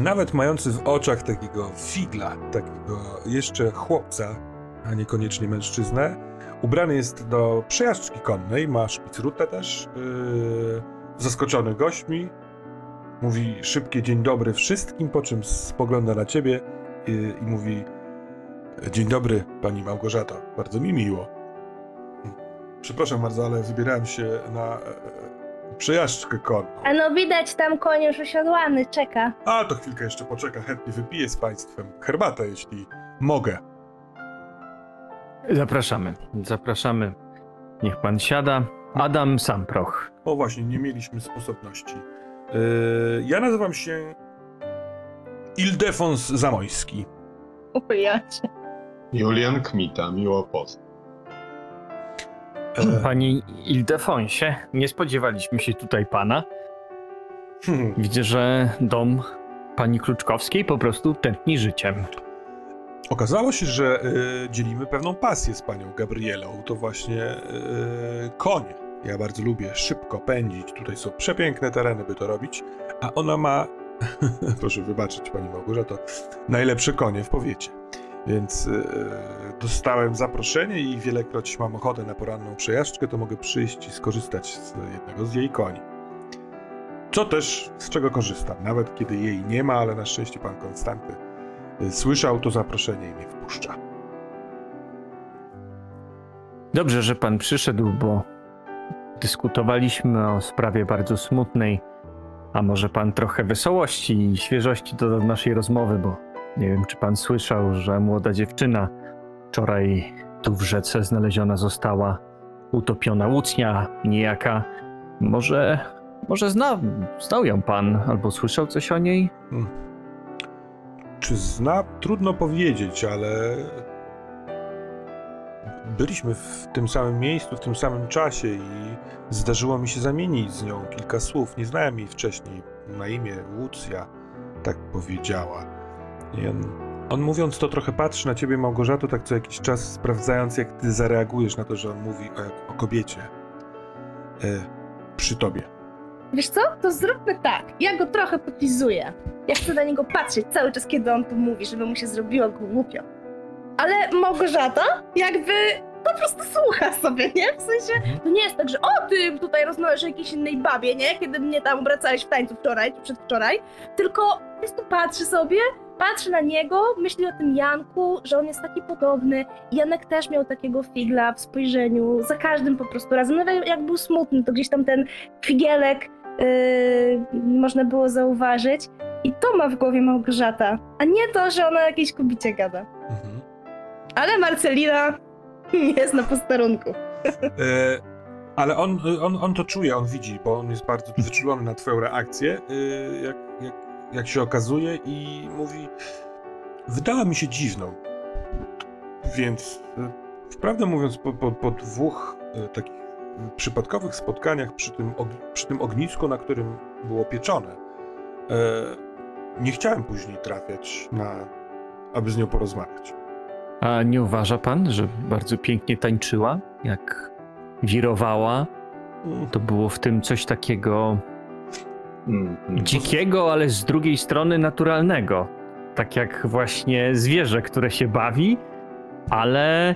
nawet mający w oczach takiego figla, takiego jeszcze chłopca, a niekoniecznie mężczyznę. Ubrany jest do przejażdżki konnej, ma szpicrutę też, e, zaskoczony gośćmi. Mówi szybkie dzień dobry wszystkim, po czym spogląda na ciebie i, i mówi Dzień dobry, pani Małgorzata. Bardzo mi miło. Przepraszam bardzo, ale wybierałem się na e, e, przejażdżkę konną. A no widać tam koń już osiodłany, czeka. A to chwilkę jeszcze poczeka, chętnie wypiję z państwem herbatę, jeśli mogę. Zapraszamy, zapraszamy. Niech pan siada. Adam Samproch. O właśnie, nie mieliśmy sposobności. E, ja nazywam się Ildefons Zamojski. Ujacie. Julian Kmita, miło poznać. E, Panie Ildefonsie, nie spodziewaliśmy się tutaj pana. hmm, Widzę, że dom pani Kluczkowskiej po prostu tętni życiem. Okazało się, że e, dzielimy pewną pasję z panią Gabrielą. To właśnie e, konie. Ja bardzo lubię szybko pędzić. Tutaj są przepiękne tereny, by to robić. A ona ma, proszę wybaczyć pani Małgorzato, najlepsze konie w powiecie. Więc e, dostałem zaproszenie i wielekroć mam ochotę na poranną przejażdżkę, to mogę przyjść i skorzystać z jednego z jej koni. Co też, z czego korzystam, nawet kiedy jej nie ma, ale na szczęście pan Konstanty y, słyszał to zaproszenie i mnie wpuszcza. Dobrze, że pan przyszedł, bo dyskutowaliśmy o sprawie bardzo smutnej. A może pan trochę wesołości i świeżości doda do naszej rozmowy, bo nie wiem, czy pan słyszał, że młoda dziewczyna wczoraj tu w rzece znaleziona została utopiona łucnia niejaka. Może, może zna, znał ją pan albo słyszał coś o niej? Czy zna? Trudno powiedzieć, ale byliśmy w tym samym miejscu, w tym samym czasie i zdarzyło mi się zamienić z nią kilka słów. Nie znałem jej wcześniej. Na imię Łucja tak powiedziała. I on, on mówiąc to trochę patrzy na ciebie, Małgorzato, tak co jakiś czas sprawdzając, jak ty zareagujesz na to, że on mówi o, o kobiecie e, przy tobie. Wiesz co? To zróbmy tak. Ja go trochę podlizuję. Ja chcę na niego patrzeć cały czas, kiedy on to mówi, żeby mu się zrobiło głupio. Ale Małgorzata jakby po prostu słucha sobie, nie? W sensie, to nie jest tak, że o, ty tutaj rozmawiasz o jakiejś innej babie, nie? Kiedy mnie tam obracałeś w tańcu wczoraj, czy przedwczoraj, tylko po prostu patrzy sobie, patrzy na niego, myśli o tym Janku, że on jest taki podobny. Janek też miał takiego figla w spojrzeniu, za każdym po prostu razem. Nawet jak był smutny, to gdzieś tam ten figielek yy, można było zauważyć. I to ma w głowie Małgorzata, a nie to, że ona jakiejś kobicie gada. Mhm. Ale Marcelina jest na posterunku. E, ale on, on, on to czuje, on widzi, bo on jest bardzo wyczulony na twoją reakcję, e, jak, jak, jak się okazuje i mówi, wydała mi się dziwną. Więc, e, wprawdę mówiąc, po, po, po dwóch takich przypadkowych spotkaniach przy tym, przy tym ognisku, na którym było pieczone, e, nie chciałem później trafiać na, aby z nią porozmawiać. A nie uważa pan, że bardzo pięknie tańczyła, jak wirowała, Mm, to było w tym coś takiego Mm, mm. dzikiego, ale z drugiej strony naturalnego. Tak jak właśnie zwierzę, które się bawi, ale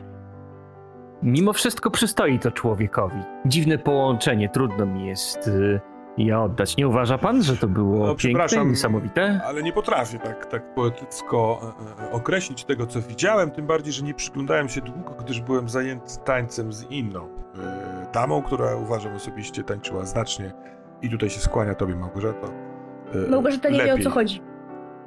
mimo wszystko przystoi to człowiekowi. Dziwne połączenie, trudno mi jest y, je oddać. Nie uważa pan, że to było No, piękne, niesamowite? Ale nie potrafię tak, tak poetycko e, e, określić tego, co widziałem, tym bardziej, że nie przyglądałem się długo, gdyż byłem zajęty tańcem z inną e, damą, która uważam osobiście tańczyła znacznie i tutaj się skłania tobie, Małgorzata. e, Małgorzata nie wie o lepiej. co chodzi.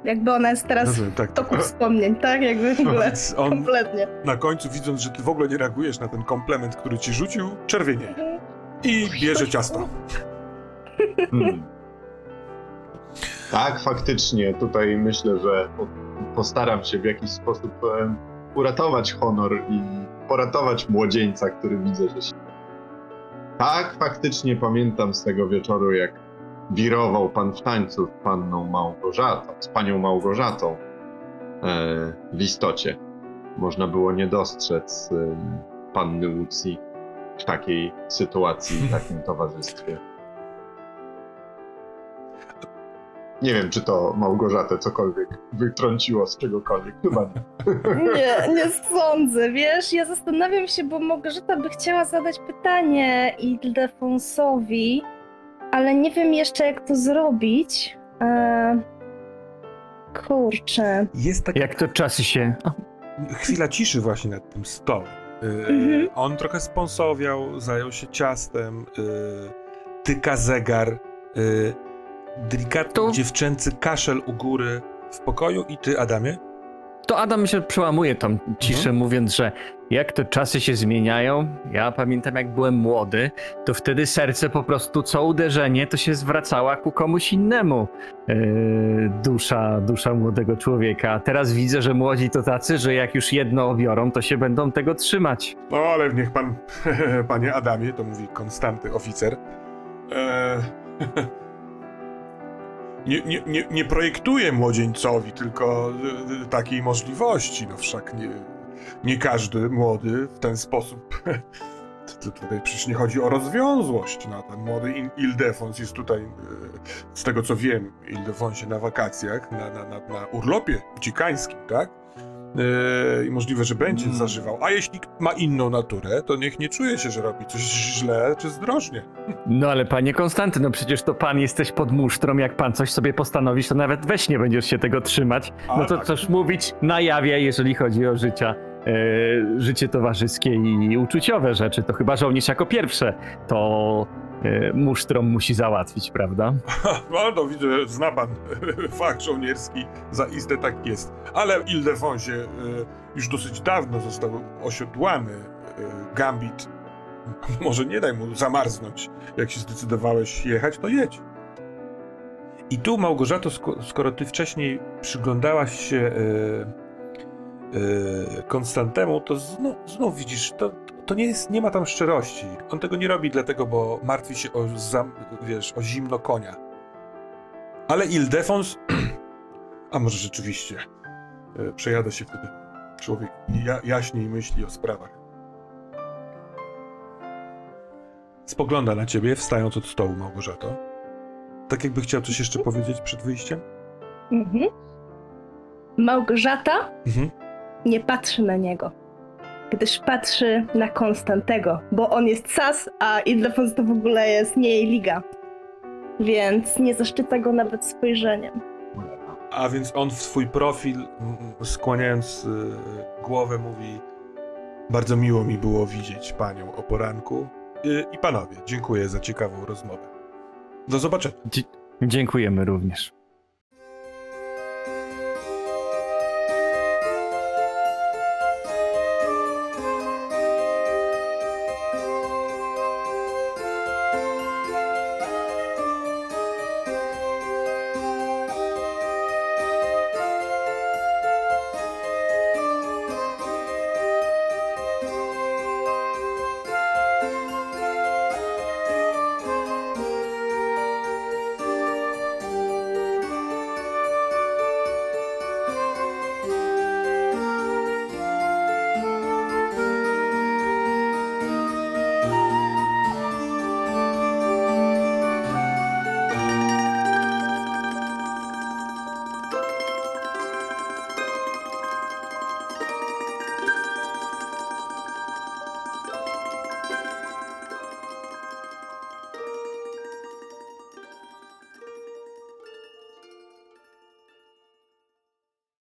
Jakby ona jest teraz Dobrze, tak, w toku wspomnień, tak? Jakby w ogóle on kompletnie. na końcu, widząc, że ty w ogóle nie reagujesz na ten komplement, który ci rzucił, czerwienieje i bierze ciasto. Hmm. Tak, faktycznie. Tutaj myślę, że po- postaram się w jakiś sposób em, uratować honor i poratować młodzieńca, który widzę, że się. Tak, faktycznie pamiętam z tego wieczoru, jak wirował pan w tańcu z panną Małgorzatą, z panią Małgorzatą e, w istocie. Można było nie dostrzec e, panny Łucji w takiej sytuacji, w takim towarzystwie. Nie wiem, czy to Małgorzatę cokolwiek wytrąciło z czegokolwiek. Chyba nie. Nie, nie sądzę, wiesz, ja zastanawiam się, bo Małgorzata by chciała zadać pytanie Ildefonsowi, ale nie wiem jeszcze jak to zrobić. Eee... Kurczę. Jest taka Jak to czasy się... O, chwila ciszy właśnie nad tym stołem. Yy, Mhm. On trochę sponsowiał, zajął się ciastem, yy, tyka zegar, yy, delikatny To- dziewczęcy kaszel u góry w pokoju i ty, Adamie? To Adam się przełamuje tą ciszę, Mhm. mówiąc, że jak to czasy się zmieniają, ja pamiętam jak byłem młody, to wtedy serce po prostu co uderzenie to się zwracała ku komuś innemu. Yy, dusza, dusza młodego człowieka. A teraz widzę, że młodzi to tacy, że jak już jedno obiorą, to się będą tego trzymać. No ale niech pan, panie Adamie, to mówi Konstanty oficer, e, nie, nie, nie, nie projektuje młodzieńcowi tylko e, takiej możliwości, no wszak nie, nie każdy młody w ten sposób, tutaj przecież nie chodzi o rozwiązłość, no ten młody Il- Ildefons jest tutaj, e, z tego co wiem, Ildefonsie na wakacjach, na, na, na, na urlopie uciekańskim, tak? Yy, i możliwe, że będzie Mm. zażywał. A jeśli ma inną naturę, to niech nie czuje się, że robi coś źle czy zdrożnie. No ale panie Konstanty, no przecież to pan jesteś pod musztrą, jak pan coś sobie postanowisz, to nawet we śnie będziesz się tego trzymać. A, No to tak. coś mówić na jawie, jeżeli chodzi o życia, e, życie towarzyskie i uczuciowe rzeczy. To chyba żołnierz jako pierwsze to e, musztrom musi załatwić, prawda? No, no widzę, zna pan fakt żołnierski, zaiste tak jest. Ale Ildefonsie y, już dosyć dawno został osiodłany y, Gambit. Może nie daj mu zamarznąć. Jak się zdecydowałeś jechać, to jedź. I tu, Małgorzato, sko- skoro ty wcześniej przyglądałaś się Konstantemu, to znów, znów widzisz, to, to nie, jest, nie ma tam szczerości. On tego nie robi dlatego, bo martwi się o, zam, wiesz, o zimno konia. Ale Ildefons, a może rzeczywiście, y, przejada się wtedy człowiek ja, jaśniej myśli o sprawach. Spogląda na ciebie, wstając od stołu, Małgorzato. Tak jakby chciał coś jeszcze powiedzieć przed wyjściem? Mhm. Małgorzata Mhm. Nie patrzy na niego, gdyż patrzy na Konstantego, bo on jest sas, a Ildefons to w ogóle jest nie jej liga. Więc nie zaszczyca go nawet spojrzeniem. A więc on w swój profil, skłaniając y, głowę, mówi: Bardzo miło mi było widzieć panią o poranku. Y, I panowie, dziękuję za ciekawą rozmowę. Do zobaczenia. Dziękujemy również.